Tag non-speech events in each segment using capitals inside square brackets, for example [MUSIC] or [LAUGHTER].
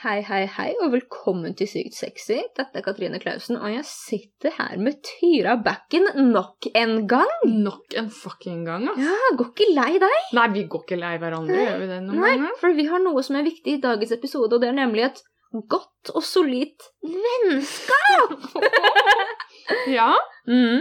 Hei, hei, hei, og velkommen til Sykt sexy. Dette er Katrine Klausen, og jeg sitter her med Tyra Backen nok en gang. Nok en fucking gang, ass. Ja, Går ikke lei deg? Nei, vi går ikke lei hverandre, Nei. gjør vi det noen Nei, ganger? for vi har noe som er viktig i dagens episode, og det er nemlig et godt og solid vennskap. [LAUGHS] Ja. Mm.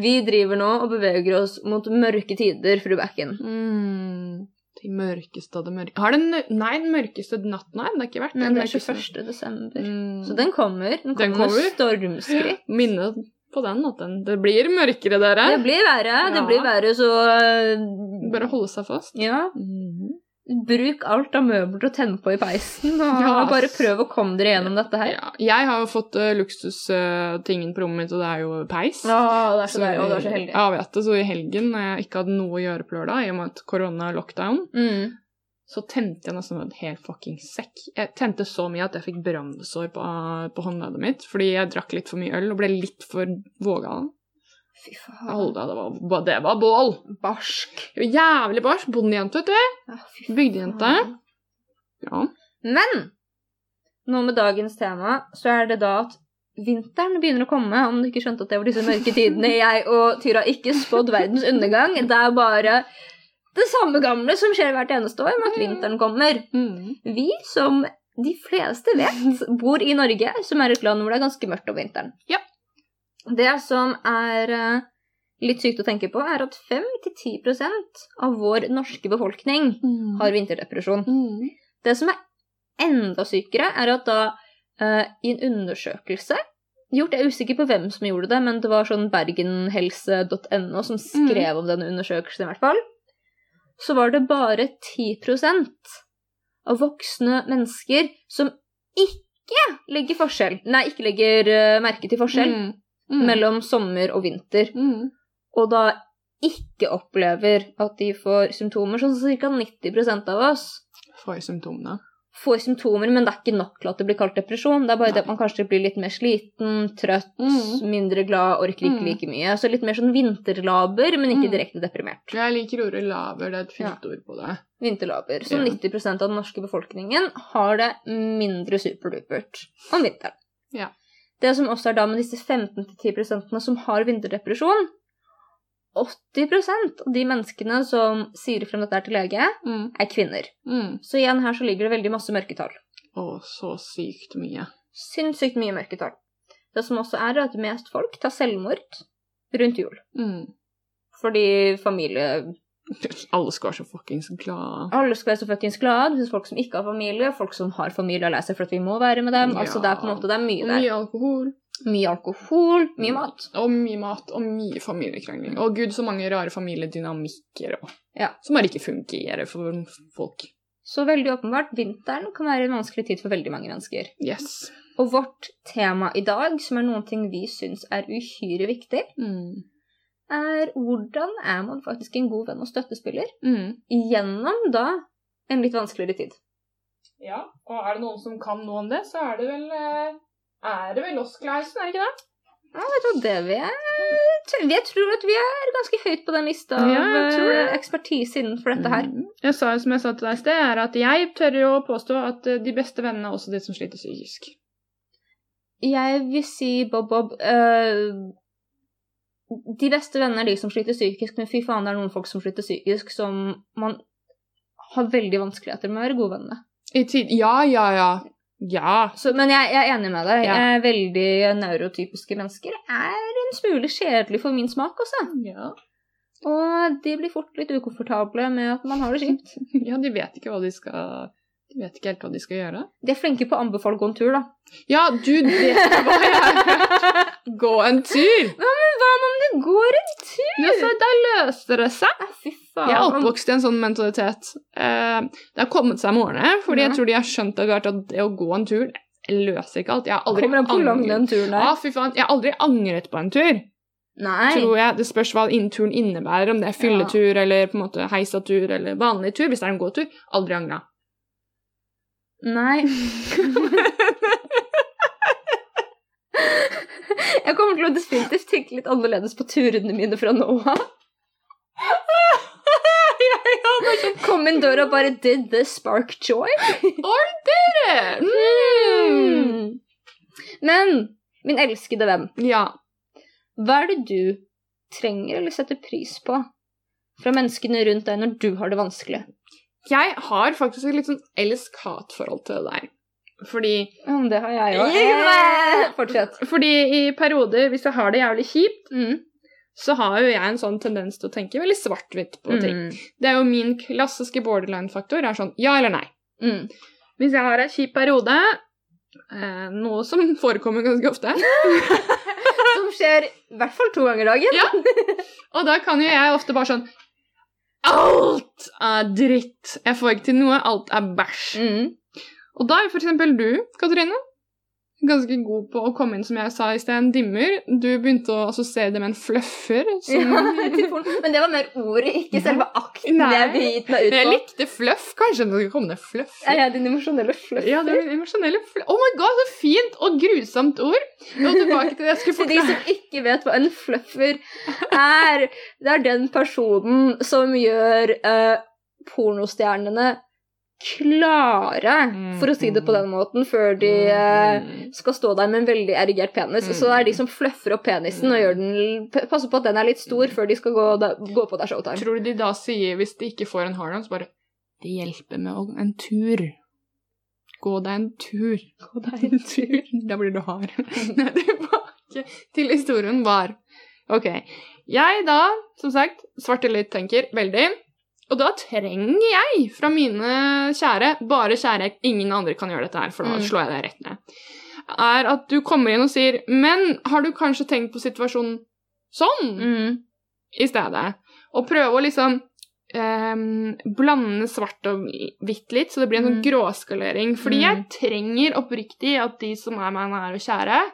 Vi driver nå og beveger oss mot mørke tider, fru Backen. Mm. De mørkeste av det mørke Har den Nei, den mørkeste natten har ennå ikke vært. Men det er 21. desember. Mm. Så den kommer. Den kommer, Den kommer. stormskritt. [GASPS] Minne på den at den Det blir mørkere, dere. Det blir verre, det blir verre, så Bare holde seg fast. Ja. Mm. Bruk alt av møbler og tenn på i peisen, og Ja. bare prøv å komme dere gjennom dette her. Ja. Jeg har jo fått uh, luksustingen på rommet mitt, og det er jo peis. Ja, det er så deilig, og det er så heldig. Ja, vet du, Så i helgen, når jeg ikke hadde noe å gjøre på lørdag, i og med at korona lockdown, Mm. så tente jeg nesten en hel fucking sekk. Jeg tente så mye at jeg fikk brannsår på, på håndleddet mitt, fordi jeg drakk litt for mye øl og ble litt for vågal. Fy faen. holdt det var, det var bål! Barsk. Jævlig barsk. Bondejente, vet du. Ja, Bygdejente. Ja. Men nå med dagens tema, så er det da at vinteren begynner å komme. Om du ikke skjønte at det var disse mørke tidene jeg og Tyra ikke spådd verdens undergang. Det er bare det samme gamle som skjer hvert eneste år, med at vinteren kommer. Mm. Vi, som de fleste vet, bor i Norge, som er et land hvor det er ganske mørkt om vinteren. Ja. Det som er eh, litt sykt å tenke på, er at 5-10% av vår norske befolkning har vinterdepresjon. Mm. Det som er enda sykere, er at da uh, i en undersøkelse gjort, Jeg er usikker på hvem som gjorde det, men det var sånn bergenhelse.no som skrev om denne undersøkelsen, i hvert fall. Så var det bare 10% av voksne mennesker som ikke legger forskjell Nei, ikke legger uh, merke til forskjell Mm. Mellom sommer og vinter. mm. Og da ikke opplever at de får symptomer. Sånn ca. 90% av oss Får symptomene. får symptomer, men det er ikke nok til at det blir kalt depresjon. Det er bare Nei. det at man kanskje blir litt mer sliten, trøtt, Mm. mindre glad, orker ikke Mm. like mye. Så litt mer sånn vinterlaber, men ikke Mm. direkte deprimert. Jeg liker ordet laber, Det er et fint ord på det. Vinterlaber. Så Ja. 90% av den norske befolkningen har det mindre superdupert om vinteren. Ja. Det som også er da med disse 15-10% som har vinterdepresjon 80% av de menneskene som sier frem dette til lege, Mm. er kvinner. Mm. Så igjen her så ligger det veldig masse mørketall. Å, så sykt mye. Sinnssykt mye mørketall. Det som også er, er at mest folk tar selvmord rundt jul. Mm. Fordi familie Alle skal være så fuckings glade. Alle skal være så fuckings glad. Det folk som ikke har familie, folk som har familie og lei seg for at vi må være med dem. Ja. Altså, det er på en måte det er mye der. mye alkohol. Mye alkohol, mye mat. Og mye mat, og mye familiekrangling. Og gud, så mange rare familiedynamikker og, Ja. som bare ikke fungerer for folk. Så veldig åpenbart, vinteren kan være en vanskelig tid for veldig mange mennesker. Yes. Og vårt tema i dag, som er noen ting vi syns er uhyre viktig, Mm. Er hvordan er man faktisk en god venn og støttespiller Mm. gjennom da en litt vanskeligere tid. Ja, og er det noen som kan noe om det, så er det vel eh, Er det vel oss, Klausen, er det ikke det? Ja, du hva det vi er? Jeg tror at vi er ganske høyt på den lista av Ja, jeg tror eh, ekspertise innenfor dette her. Mm. Jeg sa, som jeg sa til deg i sted, er at jeg tør jo påstå at eh, de beste vennene er også de som sliter psykisk. Jeg vil si, Bob Bob eh, De beste vennene er de som sliter psykisk, men fy faen, det er noen folk som sliter psykisk som man har veldig vanskeligheter med å være gode venner med. I tid Ja, ja, ja. Ja. Så, men jeg, jeg er enig med deg. Ja. Er veldig neurotypiske mennesker er en smule kjedelig for min smak også. ja. Og de blir fort litt ukomfortable med at man har det kjipt. [LAUGHS] Ja, de vet ikke hva de skal De vet ikke helt hva de skal gjøre. De er flinke på å anbefale gå en tur, da. Ja, du vet ikke hva jeg hørt! [LAUGHS] Gå en tur! Men hva om det går en tur? Ja, så da løser det seg. Ja, fy faen. Jeg er oppvokst i en sånn mentalitet. Eh, det har kommet seg med årene, fordi Ja. jeg tror de har skjønt hvert at det å gå en tur løser ikke alt. Jeg har aldri angret-. Ja, faen. Jeg har aldri angret på en tur. Nei. Tror jeg. Det spørs hva turen innebærer, om det er fylletur eller på en måte heisatur eller vanlig tur. Hvis det er en gåtur, aldri angra. Nei. [LAUGHS] [LAUGHS] [LAUGHS] [LAUGHS] Jeg kommer til å definitivt tenke litt annerledes på turene mine fra nå av. [LAUGHS] Kom inn døra og bare Did this spark joy? Mm. Men min elskede venn, Ja. hva er det du trenger eller setter pris på fra menneskene rundt deg når du har det vanskelig? Jeg har faktisk et litt sånn elsk-hat-forhold til det der. Fordi, mm, det har jeg òg. Eh, [LAUGHS] Fortsett. fordi i perioder, hvis jeg har det jævlig kjipt, Mm. så har jo jeg en sånn tendens til å tenke veldig svart-hvitt på ting. Mm. Det er jo min klassiske borderline-faktor. er sånn ja eller nei. Mm. Hvis jeg har en kjip periode, eh, noe som [LAUGHS] forekommer ganske ofte, [LAUGHS] Som skjer i hvert fall to ganger dagen. Ja. og da kan jo jeg ofte bare sånn Alt er dritt! Jeg får ikke til noe. Alt er bæsj. Mm. Og da er eksempel du, Katrine, ganske god på å komme inn, som jeg sa i sted, en dimmer. Du begynte å assosiere det med en fluffer. Som... Ja. Men det var mer ordet, ikke selve akten Nei. jeg begitt meg ut Jeg likte fluff. Kanskje det skulle komme ned fluff. Er ja, din emosjonelle fluffer? Ja, min emosjonelle fluff. Oh my god, så fint og grusomt ord! Og tilbake til det jeg skulle Til de som ikke vet hva en fluffer er, det er den personen som gjør uh, pornostjernene klare, for å si det på den måten, før de eh, Mm. skal stå der med en veldig erigert penis. Så det er de som fluffer opp penisen og gjør den, passer på at den er litt stor før de skal gå, gå på der showtime. Tror du de da sier, hvis de ikke får en hard on, så bare Det hjelper med en tur. Gå deg en tur. Gå deg en [LAUGHS] tur. Da blir du hard. [LAUGHS] Nei, Tilbake til historien var OK. Jeg da, som sagt, svarte litt tenker veldig. Og da trenger jeg fra mine kjære, bare kjære, ingen andre kan gjøre dette her, for da Mm. slår jeg deg rett ned, er at du kommer inn og sier Men har du kanskje tenkt på situasjonen sånn? Mm. i stedet. Og prøve å liksom ehm, blande svart og hvitt litt, så det blir en sånn Mm. gråskalering. Fordi Mm. jeg trenger oppriktig at de som er meg nære og kjære,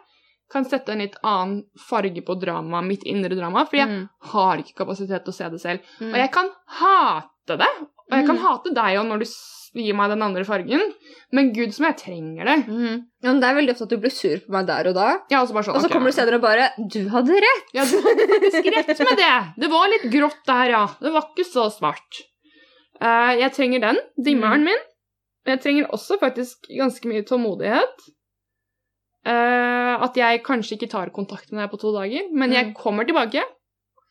kan sette en litt annen farge på drama, mitt indre drama, fordi jeg Mm. har ikke kapasitet til å se det selv. Mm. Og jeg kan hate det, og jeg kan Mm. hate deg òg når du gir meg den andre fargen, men gud som jeg trenger det. Mm. Ja, men det er veldig ofte at du blir sur på meg der og da, ja, og så, bare sånn, og så okay. kommer du senere og bare 'Du hadde rett'. Ja, du hadde faktisk rett med det. Det var litt grått der, ja. Det var ikke så svart. Uh, jeg trenger den, dimmeren min. Jeg trenger også faktisk ganske mye tålmodighet. Eh, at jeg kanskje ikke tar kontakt med deg på to dager, men jeg Mm. kommer tilbake.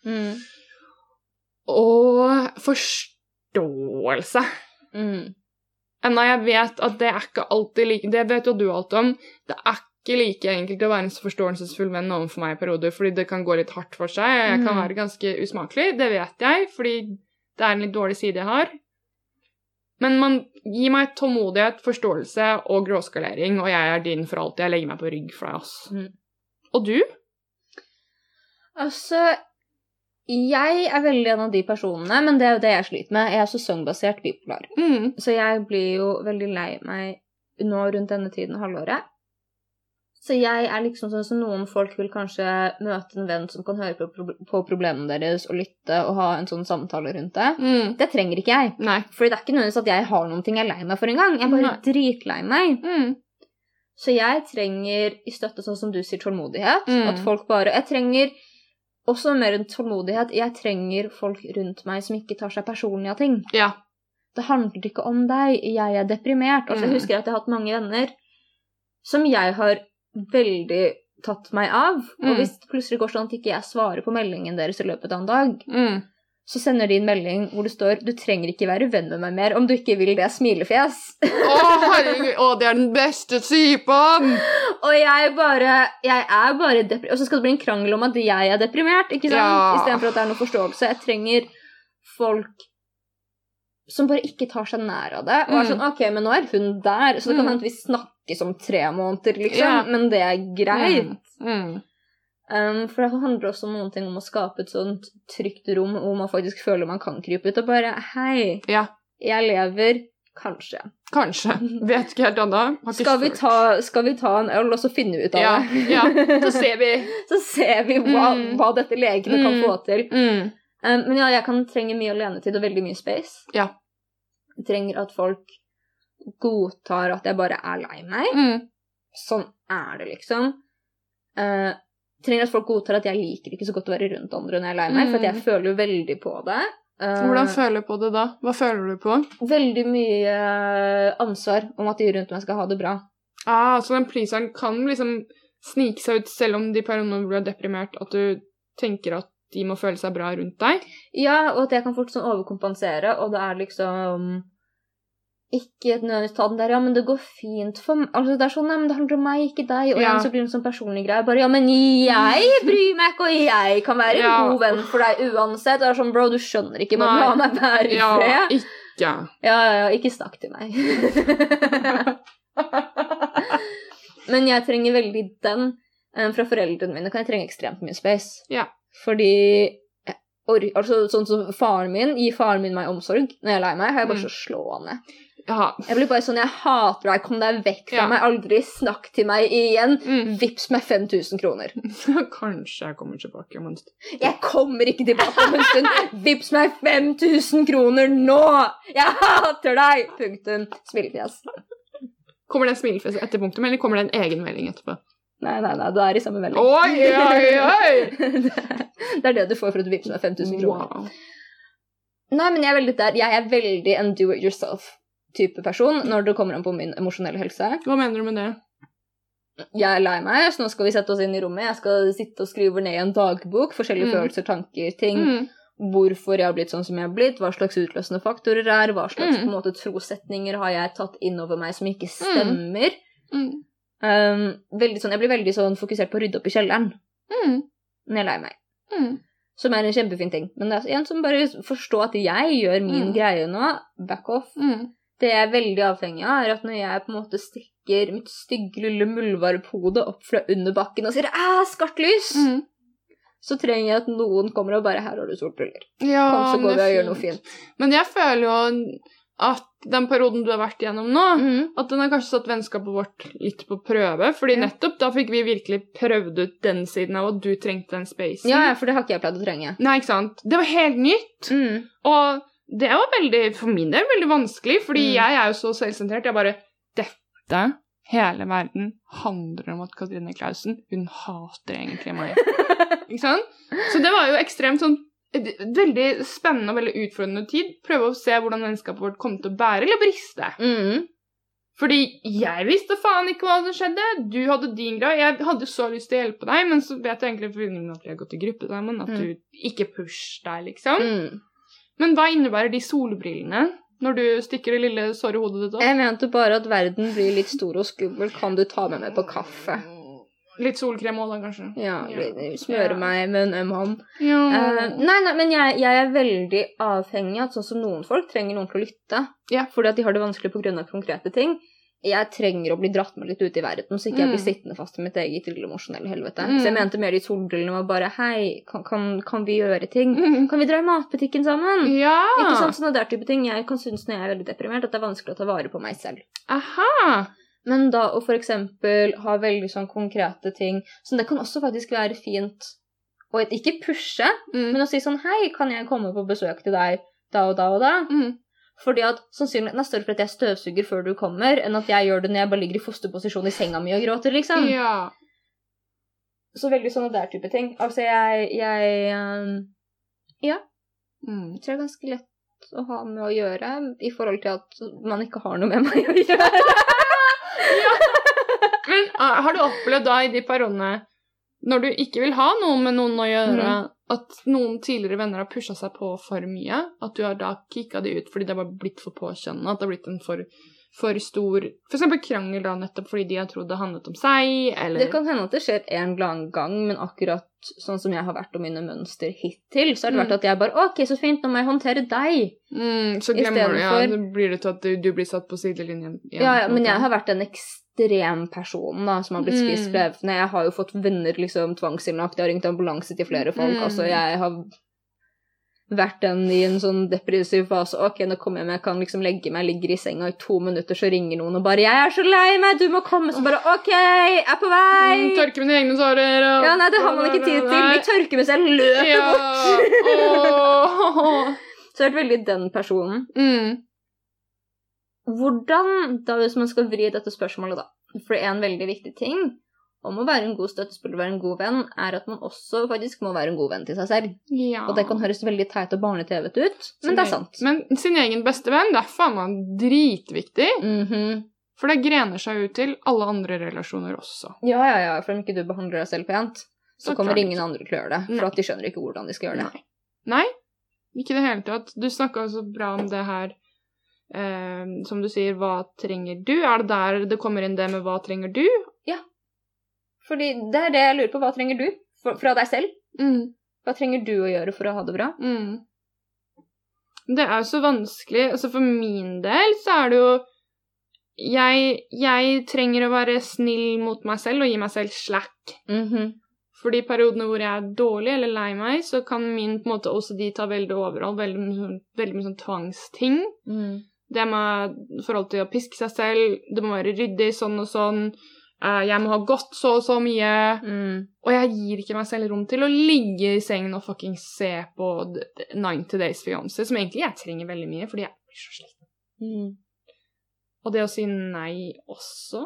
Mm. Og forståelse. Mm. Enda jeg vet at det er ikke alltid like Det vet jo du alt om. Det er ikke like enkelt å være en så forståelsesfull venn overfor meg i perioder, fordi det kan gå litt hardt for seg. Jeg kan Mhm. være ganske usmakelig, det vet jeg, fordi det er en litt dårlig side jeg har. Men man gir meg tålmodighet, forståelse og gråskalering, og jeg er din for alltid. Jeg legger meg på rygg for deg, ass. Mm. Og du? Altså, jeg er veldig en av de personene, men det er jo det jeg sliter med. Jeg er sesongbasert bipolar. Mm. Så jeg blir jo veldig lei meg nå rundt denne tiden av halvåret. Så jeg er liksom sånn som noen folk vil kanskje møte en venn som kan høre på, på problemene deres og lytte og ha en sånn samtale rundt det. Mm. Det trenger ikke jeg. Nei. Fordi det er ikke nødvendigvis at jeg har noen ting jeg er lei meg for engang. Jeg er bare Nei. dritlei meg. Mm. Så jeg trenger i støtte, sånn som du sier, tålmodighet. Mm. At folk bare Jeg trenger også mer enn tålmodighet. Jeg trenger folk rundt meg som ikke tar seg personlig av ting. Ja. Det handler ikke om deg. Jeg er deprimert. Altså, jeg Mm. husker at jeg har hatt mange venner som jeg har veldig tatt meg av. Og Mm. hvis det plutselig går sånn at ikke jeg svarer på meldingen deres i løpet av en dag, Mm. så sender de en melding hvor det står 'Du trenger ikke være venn med meg mer om du ikke vil det', smilefjes. Å, herregud. Å, det er den beste typen! [LAUGHS] Og jeg bare Jeg er bare deprimert. Og så skal det bli en krangel om at jeg er deprimert, ikke sant? Ja. Istedenfor at det er noe forståelse. Jeg trenger folk som bare ikke tar seg nær av det. Og er Mm. sånn OK, men nå er hun der, så det kan Mm. hende vi snakkes om tre måneder, liksom. Ja. Men det er greit. Mm. Mm. Um, for det handler også om noen ting om å skape et sånt trygt rom hvor man faktisk føler man kan krype ut og bare Hei, Ja. jeg lever. Kanskje. Kanskje. Vet ikke helt ennå. Skal vi, ta, skal vi ta en øl, og så finne ut av Ja, det? ja. [LAUGHS] Så ser vi. så ser vi hva, Mm. hva dette legene kan Mm. få til. Mm. Um, men ja, jeg kan trenge mye alenetid og veldig mye space. Ja. Jeg trenger at folk godtar at jeg bare er lei meg. Mm. Sånn er det, liksom. Uh, trenger at folk godtar at jeg liker ikke så godt å være rundt andre når jeg er lei meg, for at jeg Mm. føler jo veldig på det. Uh, Hvordan føler du på det da? Hva føler du på? veldig mye ansvar om at de rundt meg skal ha det bra. Ah, så den pleaseren kan liksom snike seg ut selv om de periodene blir er deprimert, at du tenker at de må føle seg bra rundt deg. Ja, og at jeg kan fort sånn overkompensere, og det er liksom ikke nødvendigvis ta den der, ja, men det går fint for meg. Altså, det er sånn, nei, men det handler om meg, ikke deg. Og Ja. igjen så blir det en sånn personlig greie. Bare, ja, men jeg bryr meg ikke, og jeg kan være en god venn for deg uansett. Det er sånn, bro, du skjønner ikke, bare la meg være i Ja, fred. ikke. Ja, ja, ja, ikke snakk til meg. [LAUGHS] Men jeg trenger veldig den. Eh, Fra foreldrene mine kan jeg trenge ekstremt mye space. Ja. Fordi or- altså, Sånn som faren min, gir faren min meg omsorg når jeg er lei meg, har jeg bare Mm. så slå han ned. Ja. Jeg blir bare sånn, jeg hater deg, kom deg vekk fra Ja. meg, aldri snakk til meg igjen. Mm. Vips meg 5000 kroner. [LAUGHS] Kanskje jeg kommer tilbake om en stund. Jeg kommer ikke tilbake om en stund. Vips meg 5000 kroner nå! Jeg hater deg! Punktum. Smilefjes. Kommer det en smilefjes etter punktum, eller kommer det en egen melding etterpå? Nei, nei, nei, du er i samme melding. Oi, oi, oi! [LAUGHS] det er det du får for at du vipser meg 5000 kroner. Wow. Nei, men jeg er veldig der. Jeg er veldig en do it yourself-type person når det kommer an på min emosjonelle helse. Hva mener du med det? Jeg er lei meg, så nå skal vi sette oss inn i rommet. Jeg skal sitte og skrive ned i en dagbok forskjellige Mm. følelser, tanker, ting. Mm. Hvorfor jeg har blitt sånn som jeg har blitt, hva slags utløsende faktorer er, hva slags Mm. måte trosetninger har jeg tatt inn over meg som ikke stemmer. Mm. Um, sånn, jeg blir veldig sånn fokusert på å rydde opp i kjelleren Mm. når jeg er lei meg. Mm. Som er en kjempefin ting. Men det er en som bare forstår at jeg gjør min greie nå. Back off. Mm. Det jeg er veldig avhengig av, er at når jeg på en måte stikker mitt stygge lille muldvarphode opp fra under bakken og sier 'æ, skartlys', Mm. så trenger jeg at noen kommer og bare 'her har du solbriller'. Ja, Kom, så går vi og gjør noe fint. Men jeg føler jo at den perioden du har vært igjennom nå, mm. at den har kanskje satt vennskapet vårt litt på prøve. Fordi Ja. nettopp da fikk vi virkelig prøvd ut den siden av at du trengte den spacen. Ja, ja, for det har ikke jeg pleid å trenge. Nei, ikke sant? Det var helt nytt. Mm. Og det var veldig, for min del, veldig vanskelig, fordi Mm. jeg er jo så selvsentrert. Jeg bare Dette, hele verden, handler om at Katrine Klausen, hun hater egentlig meg. [LAUGHS] ikke sant? Så det var jo ekstremt sånn Veldig spennende og veldig utfordrende tid. Prøve å se hvordan vennskapet vårt kom til å bære eller briste. Mm. Fordi jeg visste faen ikke hva som skjedde. Du hadde din greie. Jeg hadde så lyst til å hjelpe deg, men så vet jeg egentlig at vi har gått i gruppe sammen, at Mm. du ikke push deg, liksom. Mm. Men hva innebærer de solbrillene når du stikker det lille såre hodet ditt opp? Jeg mente bare at verden blir litt stor og skummel. Kan du ta med meg på kaffe? Litt solkrem òg, da, kanskje? Ja, Ja. smøre Ja. meg med en øm hånd. Ja. Uh, nei, nei, men jeg, jeg er veldig avhengig av at sånn som noen folk trenger noen til å lytte. Ja. Fordi at de har det vanskelig pga. konkrete ting. Jeg trenger å bli dratt med litt ut i verden, så ikke jeg blir Mm. sittende fast i mitt eget lille emosjonelle helvete. Mm. Så jeg mente mer de solbrillene var bare Hei, kan, kan, kan vi gjøre ting? Mm. Kan vi dra i matbutikken sammen? Ja! Ikke sant, sånne der type ting. Jeg kan synes når jeg er veldig deprimert, at det er vanskelig å ta vare på meg selv. Aha! Men da å eksempel ha veldig sånn konkrete ting Så det kan også faktisk være fint å ikke pushe, Mm. men å si sånn Hei, kan jeg komme på besøk til deg da og da og da? Mm. Fordi at sannsynligheten er større for at jeg støvsuger før du kommer, enn at jeg gjør det når jeg bare ligger i fosterposisjon i senga mi og gråter, liksom. Ja. Så veldig sånne der type ting. Altså, jeg, jeg um, Mm. tror det er ganske lett å ha med å gjøre i forhold til at man ikke har noe med meg å gjøre. [LAUGHS] Men ah, har du opplevd da i de periodene når du ikke vil ha noe med noen å gjøre, at noen tidligere venner har pusha seg på for mye? At du har da kicka de ut fordi det har blitt for påkjennende? At det har blitt en for, for stor For eksempel krangel da nettopp fordi de har trodd det handlet om seg, eller Det kan hende at det skjer en eller annen gang, men akkurat sånn som jeg har vært om mine mønster hittil, så har det vært Mm. at jeg bare OK, så fint, nå må jeg håndtere deg. mm, Så glemmer du, ja. Istedenfor- Det blir det til at du, blir satt på sidelinjen. igjen, Ja, ja, men jeg har vært en ekstrem person da, som har blitt spist Mm. Jeg har jo fått venner liksom tvangsinnlagt, jeg har ringt ambulanse til flere folk. Mm. Altså, jeg har vært den i en sånn depressiv fase. Ok, nå kommer jeg meg, jeg kan liksom legge meg, ligger i senga i to minutter, så ringer noen og bare 'Jeg er så lei meg, du må komme.' Så bare 'OK, jeg er på vei'. Mm, Tørke mine egne sårer og Ja, nei, det har man ikke tid til. Vi tørker mens jeg løper Ja. bort. [LAUGHS] Så jeg har vært veldig den personen. Mm. Hvordan, da hvis man skal vri dette spørsmålet, da For det er en veldig viktig ting om å være en god støttespiller være en god venn, er at man også faktisk må være en god venn til seg selv. Ja. Og det kan høres veldig teit og barne-TV-et ut, men det er sant. Men sin egen beste venn, det er faen meg dritviktig. Mhm. For det grener seg ut til alle andre relasjoner også. Ja, ja, ja, for om ikke du behandler deg selv pent, så Så kommer klart. ingen andre til å gjøre det. For Nei. at de skjønner ikke hvordan de skal gjøre det. Nei. Nei, ikke i det hele tatt. Du snakka så bra om det her eh, Som du sier, hva trenger du? Er det der det kommer inn det med hva trenger du? Fordi det er det jeg lurer på. Hva trenger du for, fra deg selv? Mm. Hva trenger du å gjøre for å ha det bra? Mm. Det er jo så vanskelig. Altså for min del så er det jo jeg, jeg trenger å være snill mot meg selv og gi meg selv slack. Mhm. For de periodene hvor jeg er dårlig eller lei meg, så kan min på en måte OCD ta veldig overhold. Veldig, mye veldig mye sånn tvangsting. Mm. Det med forhold til å piske seg selv, det må være ryddig sånn og sånn. Eh, jeg må ha gått så og så mye. Mm. Og jeg gir ikke meg selv rom til å ligge i sengen og fucking se på d- d- 90 Days Fiancé, som egentlig jeg trenger veldig mye, fordi jeg blir så sliten. Mm. Og det å si nei også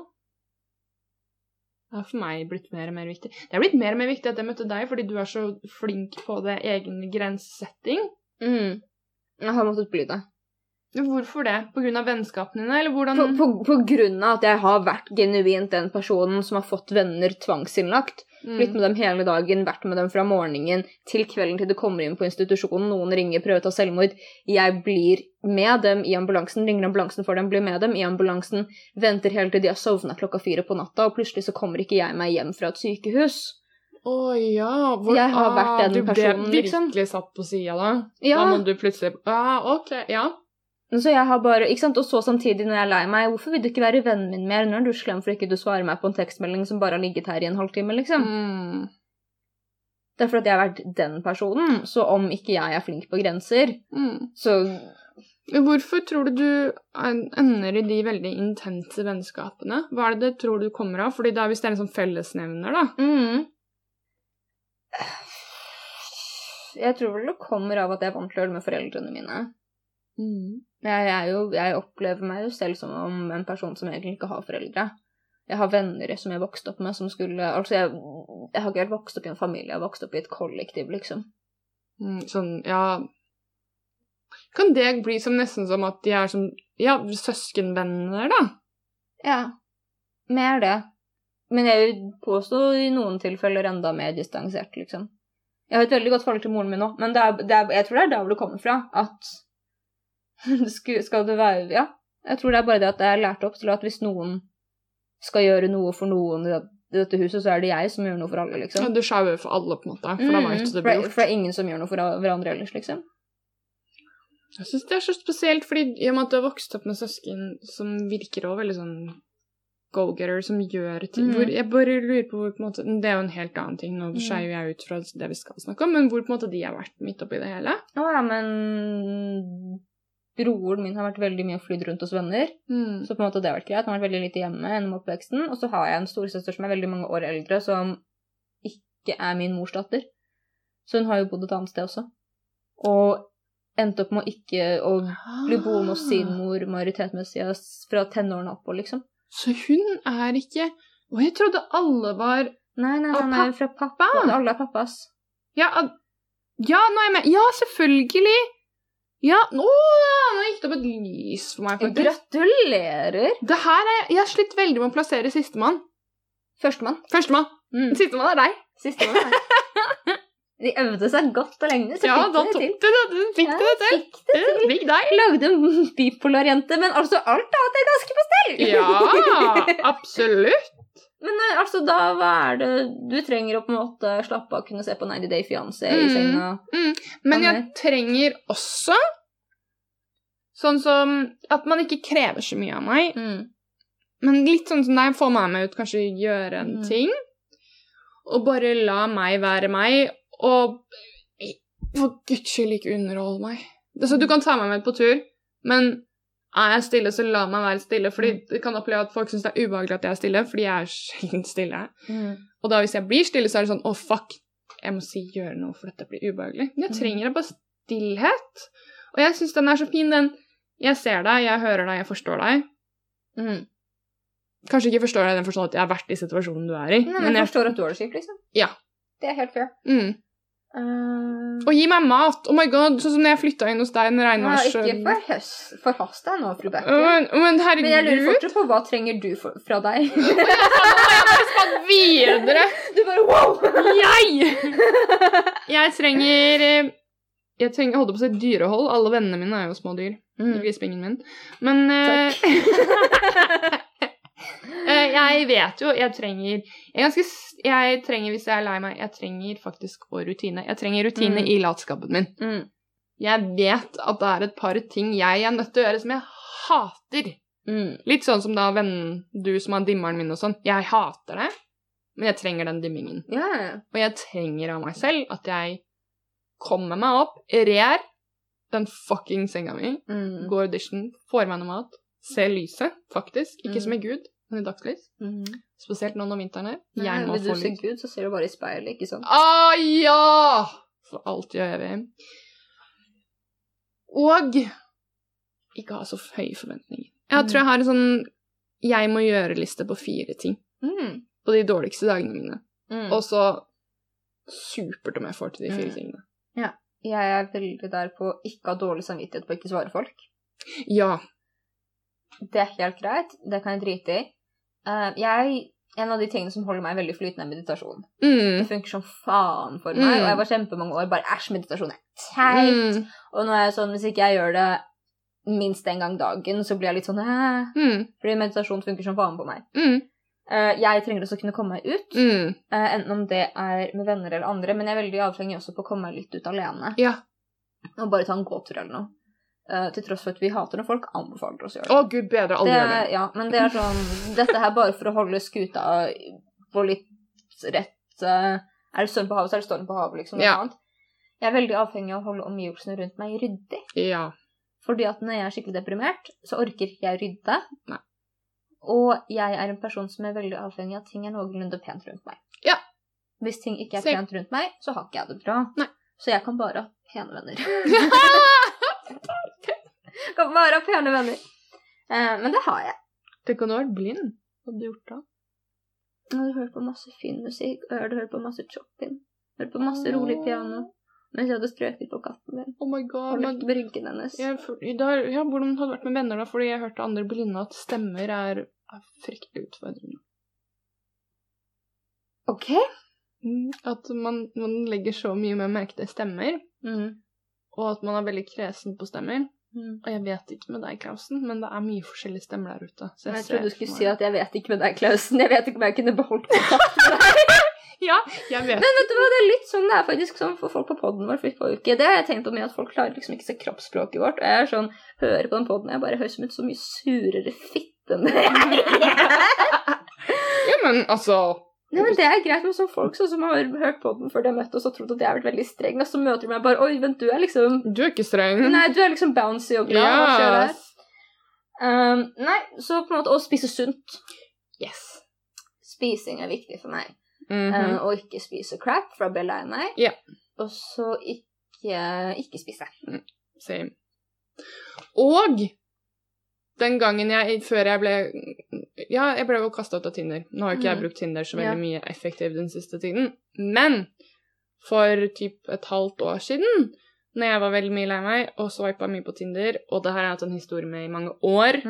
er for meg blitt mer og mer viktig. Det er blitt mer og mer viktig at jeg møtte deg, fordi du er så flink på det egen grensesetting. Mm. Jeg har måttet bli det. Hvorfor det? Av vennskapene dine, eller hvordan På, på, på grunn av at jeg har vært genuint den personen som har fått venner tvangsinnlagt. Mm. Blitt med dem hele dagen, vært med dem fra morgenen til kvelden til de kommer inn på institusjonen. Noen ringer, prøver å ta selvmord. Jeg blir med dem i ambulansen, ringer ambulansen for dem, blir med dem i ambulansen, venter hele til de har sovna klokka fire på natta, og plutselig så kommer ikke jeg meg hjem fra et sykehus. Å ja. Jeg har vært den du personen, ble liksom. virkelig satt på sida da. Ja, Da må du plutselig ah, OK, ja. Så jeg har bare, ikke sant, Og så samtidig, når jeg er lei meg, hvorfor vil du ikke være vennen min mer? når du er slem for ikke du svarer meg på en tekstmelding som bare har ligget her i en halvtime, liksom. Mm. Det er fordi jeg har vært den personen, så om ikke jeg er flink på grenser, Mm. så Hvorfor tror du du ender i de veldig intense vennskapene? Hva er det det tror du kommer av? Fordi det er hvis det er en sånn fellesnevner, da. mm. Jeg tror vel det kommer av at jeg er vant til å høre med foreldrene mine. Jeg, er jo, jeg opplever meg jo selv som om en person som egentlig ikke har foreldre. Jeg har venner som jeg vokste opp med, som skulle Altså, jeg, jeg har ikke helt vokst opp i en familie, jeg har vokst opp i et kollektiv, liksom. Mm, sånn, ja Kan det bli som nesten som at de er som Ja, søskenvenner, da? Ja. Mer det. Men jeg vil påstå i noen tilfeller enda mer distansert, liksom. Jeg har et veldig godt forhold til moren min nå, men det er, det er, jeg tror det er der hvor det kommer fra. At [LAUGHS] skal det være Ja. Jeg tror det er bare det at jeg er lært opp til at hvis noen skal gjøre noe for noen i dette huset, så er det jeg som gjør noe for alle, Ja, liksom. du skjauer for alle, på en måte. For da Mm, du det blir gjort. for det er ingen som gjør noe for hverandre ellers, liksom. Jeg syns det er så spesielt, fordi i og med at du har vokst opp med søsken som virker òg veldig sånn go-getter, som gjør ting Mm. Jeg bare lurer på hvor på en måte Det er jo en helt annen ting, nå Mm. skeier jeg ut fra det vi skal snakke om, men hvor på en måte de har vært midt oppi det hele. Å ja, men broren min har vært veldig mye flydd rundt hos venner. Mm. Så på en måte det har vært greit. Han har vært veldig lite hjemme gjennom oppveksten. Og så har jeg en storesøster som er veldig mange år eldre, som ikke er min mors datter. Så hun har jo bodd et annet sted også. Og endte opp med å ikke å bli boende hos sin Ah. mor majoritetsmessig fra tenårene oppover, liksom. Så hun er ikke Å, jeg trodde alle var Nei, nei, han nei fra pappa. Alle er pappas. Ja, ja nå er jeg med. Ja, selvfølgelig! Ja, nå, nå gikk det opp et lys for meg, faktisk. Gratulerer! Det her er, Jeg har slitt veldig med å plassere sistemann. Førstemann. Førstemann. Mm. Sistemann er deg. Sistemann. er- [LAUGHS] De øvde seg godt og lenge, så Ja, fikk da de det til. det. Du fikk Ja, det til. fikk det Ja, til. Fikk deg. Lagde en bipolar jente, men altså alt annet er ganske på stell! Ja, [LAUGHS] absolutt. Men nei, altså, da hva er det Du trenger å på en måte slappe av, kunne se på 90 Day Fiancé i Mm. mm. Men jeg trenger også sånn som at man ikke krever så mye av meg, Mm. men litt sånn som deg, få meg med ut, kanskje gjøre en Mm. ting, og bare la meg være meg, og for guds skyld ikke underholde meg. Altså, du kan ta meg med på tur, men er jeg stille, så la meg være stille, fordi det kan oppleve at folk syns det er ubehagelig at jeg er stille, fordi jeg er sjelden stille. Mm. Og da hvis jeg blir stille, så er det sånn Å, fuck, jeg må si gjøre noe, for dette blir ubehagelig. Men jeg Mm. trenger bare stillhet. Og jeg syns den er så fin, den Jeg ser deg, jeg hører deg, jeg forstår deg. Mm. Kanskje ikke forstår deg i den forstand at jeg har vært i situasjonen du er i, Nei, men jeg forstår at du har det kjipt, liksom. Ja. Det er helt fair. Mm. Uh, Og gi meg mat! Oh my god, Sånn som når jeg flytta inn hos deg en ja, regnvars... ikke forhast deg nå, fru Bekke. Men, men herregud Men jeg lurer fortsatt på hva trenger du for, fra deg? [LAUGHS] jeg bare Skal videre! du bare wow! Jeg! Jeg trenger eh, Jeg trenger, holdt på å si dyrehold. Alle vennene mine er jo små dyr. Mm. Grisbingen min. Men eh, [LAUGHS] Jeg vet jo Jeg trenger jeg, ganske, jeg trenger, hvis jeg er lei meg, jeg trenger faktisk å rutine. Jeg trenger rutine Mm. i latskapen min. Mm. Jeg vet at det er et par ting jeg er nødt til å gjøre som jeg hater. Mm. Litt sånn som da vennen du som har dimmeren min og sånn. Jeg hater det, men jeg trenger den dimmingen. Ja, ja. Og jeg trenger av meg selv at jeg kommer meg opp, rer den fucking senga mi, Mm. går audition, får meg noe mat, ser lyset, faktisk. Ikke Mm. som en Gud, i dagslys. Mm. Spesielt nå når vinteren er. Jeg må Vil du ser se. Gud, så ser du bare i speilet, ikke sant? Ah, ja! For alt gjør jeg ved. Og ikke ha så høye forventninger. Jeg Mm. tror jeg har en sånn jeg må gjøre-liste på fire ting Mm. på de dårligste dagene mine. Mm. Og så supert om jeg får til de fire Mm. tingene. Jeg er veldig der på ikke ha dårlig samvittighet på ikke svare folk. Ja. Det er helt greit. Det kan jeg drite i. Eh, jeg, en av de tingene som holder meg veldig flytende, er meditasjon. Mm. Det funker som faen for meg. Mm. Og jeg var kjempemange år bare æsj, meditasjon er teit. Mm. Og nå er jeg sånn, hvis ikke jeg gjør det minst en gang dagen, så blir jeg litt sånn. Mm. Fordi meditasjon funker som faen på meg. Eh, jeg trenger også å kunne komme meg ut. Eh, enten om det er med venner eller andre, men jeg er veldig avhengig også på å komme meg litt ut alene. Ja. Og bare ta en gåtur eller noe. Eh, til tross for at vi hater når folk anbefaler oss å gjøre det. Å, gud bedre, aldri det gjør det. ja, men det er sånn Dette her bare for å holde skuta på litt rett uh, Er det storm på havet, så er det storm på havet, liksom. Ja. annet. Jeg er veldig avhengig av å holde omgivelsene rundt meg ryddig. Ja. Fordi at når jeg er skikkelig deprimert, så orker ikke jeg rydde. Nei. Og jeg er en person som er veldig avhengig av at ting er noenlunde pent rundt meg. Ja. Hvis ting ikke er pent rundt meg, så har ikke jeg det bra. Nei. Så jeg kan bare ha pene venner. [LAUGHS] [LAUGHS] [LAUGHS] [LAUGHS] kan bare ha pene venner. Eh, men det har jeg. Tenk om du hadde vært blind. Hva hadde du gjort da? Jeg hadde hørt på masse fin musikk, og jeg hadde hørt på masse Chopin. Hørt på masse rolig piano. Mens jeg hadde strøket på katten min. Oh my god. Og lagt bryggen hennes. jeg, ja, hvordan hadde det vært med venner da? Fordi jeg hørte andre blinde at stemmer er, er fryktelig utfordrende. Ok. Mm. At man, man legger så mye mer merke til stemmer, Mm. Og at man er veldig kresen på stemmer. Mm. Og jeg vet ikke med deg, Klausen, men det er mye forskjellige stemmer der ute. Jeg ser trodde du skulle si at jeg vet ikke med deg, Klausen. Jeg vet ikke om jeg kunne beholdt [LAUGHS] kontakten med deg. Ja, jeg vet. Men vet du hva, det er litt sånn det er faktisk sånn for folk på poden vår. For vi får det. har Jeg tenkt på mye at folk klarer liksom ikke se kroppsspråket vårt. Og jeg er sånn, hører på den poden, jeg bare høres ut så mye surere fitte enn det jeg er. Ja, men altså Nei, men Det er greit med sånne folk så, som har hørt på den før de har møtt oss og trodd at jeg har vært veldig streng, og så møter de meg bare Oi, vent, du er liksom Du er ikke streng. Nei, du er liksom bouncy og glad. Hva skjer der? Um, nei, så på en måte å spise sunt. yes. Spising er viktig for meg. Mm -hmm. um, og ikke spise crap, for da blir jeg lei meg. Ja. Og så ikke, ikke spise. Same. Og den gangen jeg Før jeg ble Ja, jeg ble jo kasta ut av Tinder. Nå har jo ikke jeg Mhm. brukt Tinder så veldig mye effektivt den siste tiden. Men for typ et halvt år siden, når jeg var veldig mye lei meg og swipa mye på Tinder, og det har jeg hatt en historie med i mange år,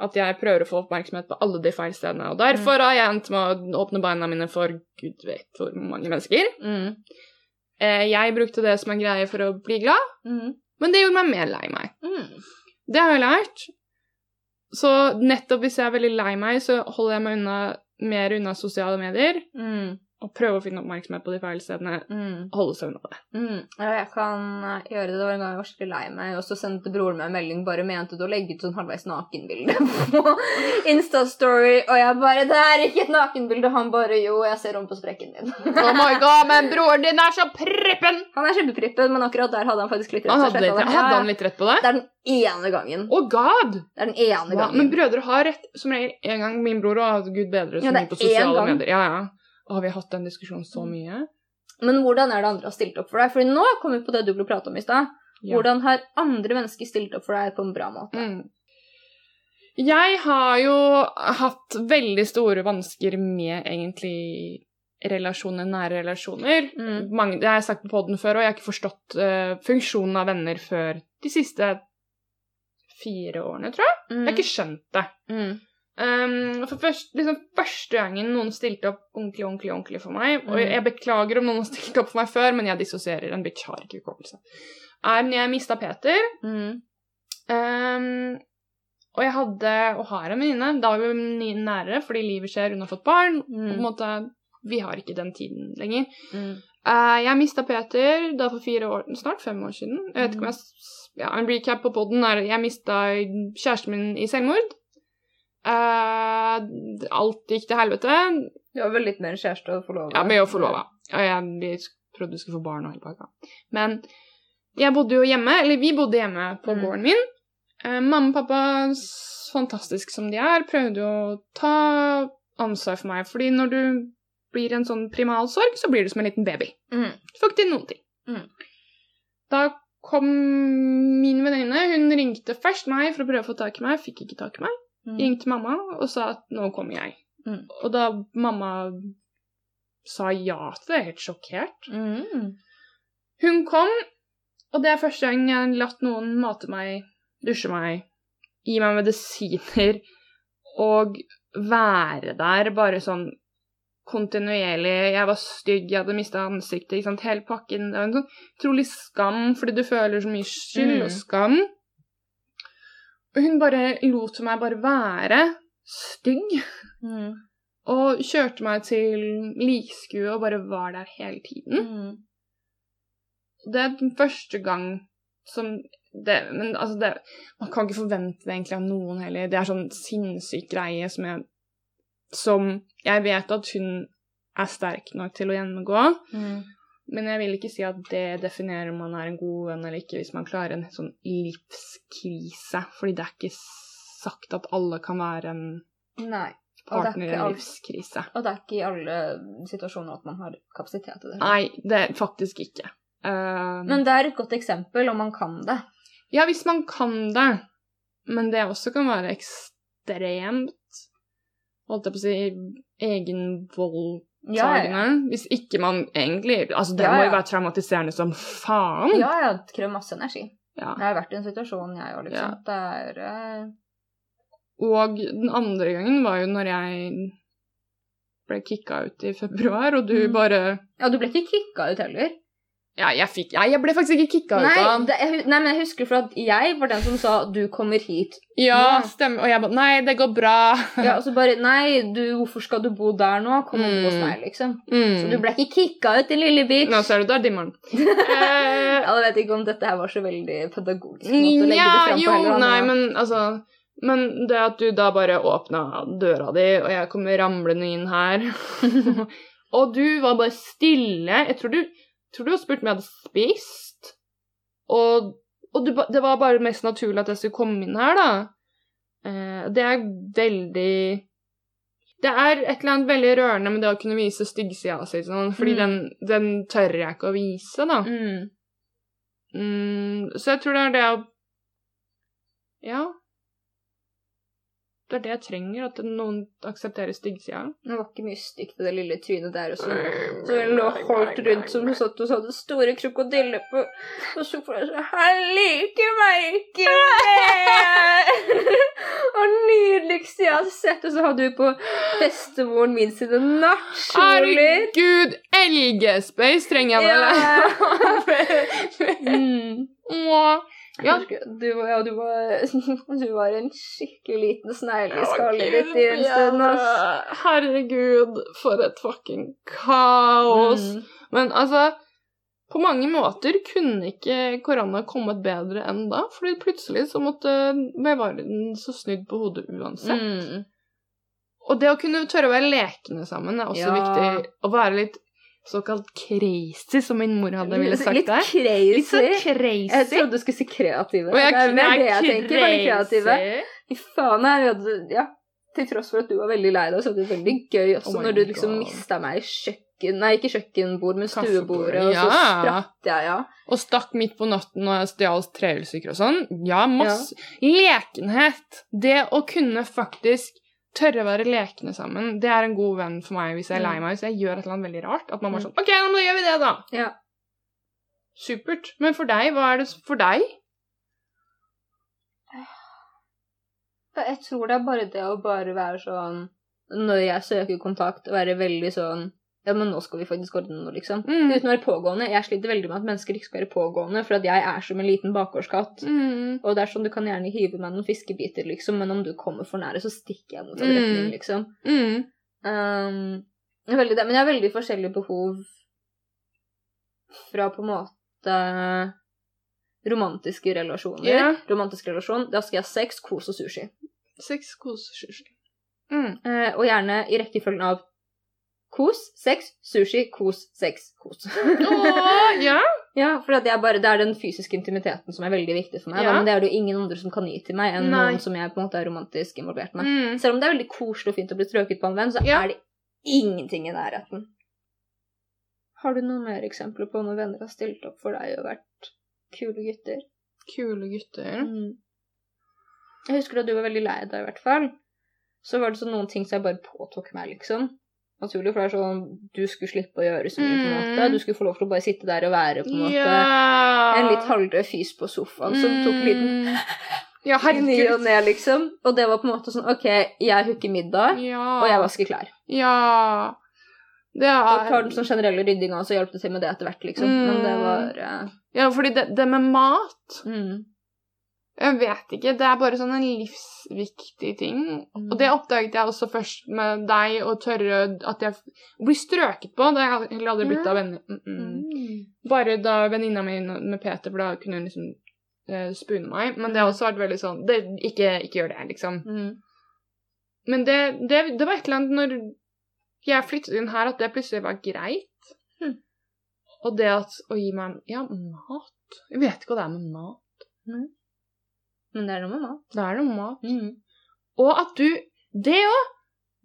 at jeg prøver å få oppmerksomhet på alle de feil stedene. Og derfor har jeg endt med å åpne beina mine for gud vet hvor mange mennesker. Mm. Eh, Jeg brukte det som en greie for å bli glad, Mm. men det gjorde meg mer lei meg. Mm. Det har jeg lært. Så nettopp hvis jeg er veldig lei meg, så holder jeg meg unna, mer unna sosiale medier. Mm. Og prøve å finne oppmerksomhet på de feil stedene. Mm. Holde seg unna det. Mm. Ja, jeg kan gjøre det. Det var en gang jeg var skikkelig lei meg, og så sendte broren meg en melding bare mente du å legge ut sånn halvveis nakenbilde [LAUGHS] på Insta-story, og jeg bare 'Det er ikke et nakenbilde', han bare 'Jo, jeg ser om på sprekken din'. [LAUGHS] Oh my god, men broren din er så prippen! Han er kjempeprippen, men akkurat der hadde han faktisk litt rett. Han hadde, det. hadde han litt rett på det? Det er den ene gangen. Oh god! Det er den ene Ja, gangen. men brødre har rett som regel én gang. Min bror og gud bedre som Ja, er på sosiale medier. Ja, ja. Har vi hatt den diskusjonen så mye? Men hvordan er det andre har stilt opp for deg? Fordi nå kom vi på det du ble prate om i stad. Ja. Hvordan har andre mennesker stilt opp for deg på en bra måte? Mm. Jeg har jo hatt veldig store vansker med egentlig relasjoner, nære relasjoner. Mm. Mange, det har jeg sagt på podden før, og jeg har ikke forstått uh, funksjonen av venner før de siste fire årene, tror jeg. Mm. Jeg har ikke skjønt det. mm. Um, for først, liksom, første gangen noen stilte opp ordentlig, ordentlig, ordentlig for meg, og Mm. jeg beklager om noen har stilt opp for meg før, men jeg dissosierer. En bitch har ikke hukommelse. Er når jeg mista Peter, Mm. um, og jeg hadde, og har en venninne, da var vi nærere fordi livet skjer, hun har fått barn, Mm. på en Mm. måte, vi har ikke den tiden lenger. Mm. Uh, jeg mista Peter da for fire år, snart fem år siden. Jeg vet ikke om jeg ja, En recap på poden er jeg mista kjæresten min i selvmord. Eh, alt gikk til helvete. Du var vel litt mer kjæreste å forlova? Ja, med å forlova. Og jeg vi trodde du skulle få barn og hele pakka. Men jeg bodde jo hjemme, eller vi bodde hjemme på Mm. gården min. Uh, mamma og pappa, fantastisk som de er, prøvde jo å ta ansvar for meg. Fordi når du blir en sånn primalsorg, så blir du som en liten baby. Mm. Du får ikke til noen ting. Mm. Da kom min venninne. Hun ringte først meg for å prøve å få tak i meg. Fikk ikke tak i meg. Mm. Ringte mamma og sa at nå kommer jeg. Mm. Og da mamma sa ja til det, helt sjokkert. Mm. Hun kom, og det er første gang jeg har latt noen mate meg, dusje meg, gi meg medisiner og være der bare sånn kontinuerlig. Jeg var stygg, jeg hadde mista ansiktet, ikke sant, hele pakken. Det var en sånn utrolig skam, fordi du føler så mye skyld Mm. og skam. Hun bare lot meg bare være stygg, Mm. og kjørte meg til likskue og bare var der hele tiden. Mm. Det er den første gang som det, Men altså, det Man kan ikke forvente det egentlig av noen heller. Det er sånn sinnssyk greie som jeg Som jeg vet at hun er sterk nok til å gjennomgå. Mm. Men jeg vil ikke si at det definerer om man er en god venn eller ikke, hvis man klarer en sånn livskrise. Fordi det er ikke sagt at alle kan være en Nei. Er partner i en livskrise. Og det er ikke i alle situasjoner at man har kapasitet til det. Nei, det er faktisk ikke. Uh, Men det er et godt eksempel om man kan det. Ja, hvis man kan det. Men det også kan være ekstremt Holdt jeg på å si egenvoldtagende. Ja, ja. Hvis ikke man egentlig Altså, det Ja, må jo være traumatiserende som faen. Ja, ja, det krever masse energi. Ja. Jeg har vært i en situasjon, jeg òg, liksom. Det er eh, Og den andre gangen var jo når jeg ble kicka ut i februar, og du Mm. bare Ja, du ble ikke kicka ut heller. Ja, jeg fikk ja, Jeg ble faktisk ikke kicka ut av det, jeg, nei, men jeg husker for at jeg var den som sa 'du kommer hit'. Ja, stemmer. Og jeg bare Nei, det går bra. [LAUGHS] Ja, Og så bare 'nei, du, hvorfor skal du bo der nå? Kom og bo hos Mm. meg', liksom. Mm. Så du ble ikke kicka ut, din lille bitch. Nå ser du, [LAUGHS] da dimmer den. Eh, Jeg vet ikke om dette her var så veldig pedagogisk måte å legge ja, det fram på jo, heller. nei, men altså Men det at du da bare åpna døra di, og jeg kommer ramlende inn her [LAUGHS] Og du var bare stille Jeg tror du, tror du har spurt om jeg hadde spist, og, og du, det var bare mest naturlig at jeg skulle komme inn her, da. Eh, det er veldig Det er et eller annet veldig rørende med det å kunne vise styggsida si, sånn, fordi Mm. den, den tør jeg ikke å vise, da. mm. Mm, så jeg tror det er det å Ja. Det er det jeg trenger, at noen aksepterer styggsida. Det var ikke mye stygt i det lille trynet der. Og så, det hun lå holdt rundt som hun satt og så hadde store krokodiller på Og så det sånn 'Han liker meg ikke mer!' [LAUGHS] og nydeligste jeg har sett. Og så hadde hun på bestemoren min sine nattkjoler. Herregud, elgespace trenger jeg vel? [LAUGHS] Mm. Ja. Du, var- ja, du, var, [LAUGHS] du var en skikkelig liten snegle i Å, skallet ditt i en stund. Herregud, for et fucking kaos. Mm. Men altså På mange måter kunne ikke korona kommet bedre enn da, fordi plutselig så måtte verden så snudd på hodet uansett. Mm. Og det å kunne tørre å være lekne sammen er også Ja. viktig. Å være litt såkalt crazy, som min mor hadde ville sagt Litt der. crazy. Litt sånn crazy. Jeg trodde du skulle si kreative. Jeg, det er mer det jeg tenker. Bare kreative. I Fy faen, jeg hadde, ja. Til tross for at du var veldig lei deg, så du det veldig gøy også Oh når du liksom mista meg i kjøkken... Nei, ikke kjøkkenbord, men stuebordet, og så ja. spratt jeg, ja. Og stakk midt på natten og stjal trehjulssykler og sånn. Ja, masse lekenhet. Det å kunne faktisk tørre å være lekne sammen. Det er en god venn for meg hvis jeg er lei Mm. meg, hvis jeg gjør et eller annet veldig rart. At man bare Mm. sånn OK, nå gjør vi det, da. Ja. Supert. Men for deg, hva er det for deg? Jeg tror det er bare det å bare være sånn Når jeg søker kontakt, være veldig sånn Ja, men nå skal vi faktisk ordne noe, liksom. Mm. Uten å være pågående. Jeg sliter veldig med at mennesker ikke skal være pågående, for at jeg er som en liten bakgårdskatt. Mm. Og det er sånn, du kan gjerne hive meg noen fiskebiter, liksom, men om du kommer for nære, så stikker jeg mot en Mm. retning, liksom. Mm. Um, jeg veldig men jeg har veldig forskjellige behov fra på en måte romantiske relasjoner. Yeah. Romantisk relasjon, da skal jeg ha sex, kos og sushi. Sex, kos, og sushi. Mm. Uh, og gjerne i rekkefølgen av kos, sex, sushi, kos, sex, kos. Åh, ja. [LAUGHS] ja, for det er, bare, det er den fysiske intimiteten som er veldig viktig for meg. Ja. Da, men det er det jo ingen andre som kan gi til meg enn Nei. noen som jeg på en måte er romantisk involvert med. Mm. Selv om det er veldig koselig og fint å bli strøket på en venn, så Ja. er det ingenting i nærheten. Har du noen mer eksempler på når venner har stilt opp for deg og vært kule gutter? Kule gutter. Mm. Jeg husker da du var veldig lei deg, i hvert fall. Så var det sånn noen ting som jeg bare påtok meg, liksom. Naturlig, for det er sånn du skulle slippe å gjøre så mye, på en måte. Mm. Du skulle få lov til å bare sitte der og være, på en måte. yeah. En litt halvdød fys på sofaen som tok en liten Mm. Ja, [LAUGHS] ny og ned, liksom. Og det var på en måte sånn OK, jeg hooker middag, Ja. og jeg vasker klær. Ja. Det Og er tar den sånn generelle ryddinga, og så hjalp det til med det etter hvert, liksom. Men det Mm. var uh... Ja, fordi det, det med mat mm. Jeg vet ikke. Det er bare sånn en livsviktig ting. Og det oppdaget jeg også først med deg, og tørre at jeg blir strøket på. Har jeg heller aldri blitt av venner. Mm -mm. Mm. Bare da venninna mi med Peter, for da kunne hun liksom eh, spune meg. Men det har også vært veldig sånn det, ikke, ikke gjør det, liksom. Mm. Men det, det, det var et eller annet når jeg flyttet inn her, at det plutselig var greit. Hm. Og det at å gi meg Ja, mat Jeg vet ikke hva det er med mat. Men det er noe med mat. Det er noe med mat. Mm. Og at du Det òg!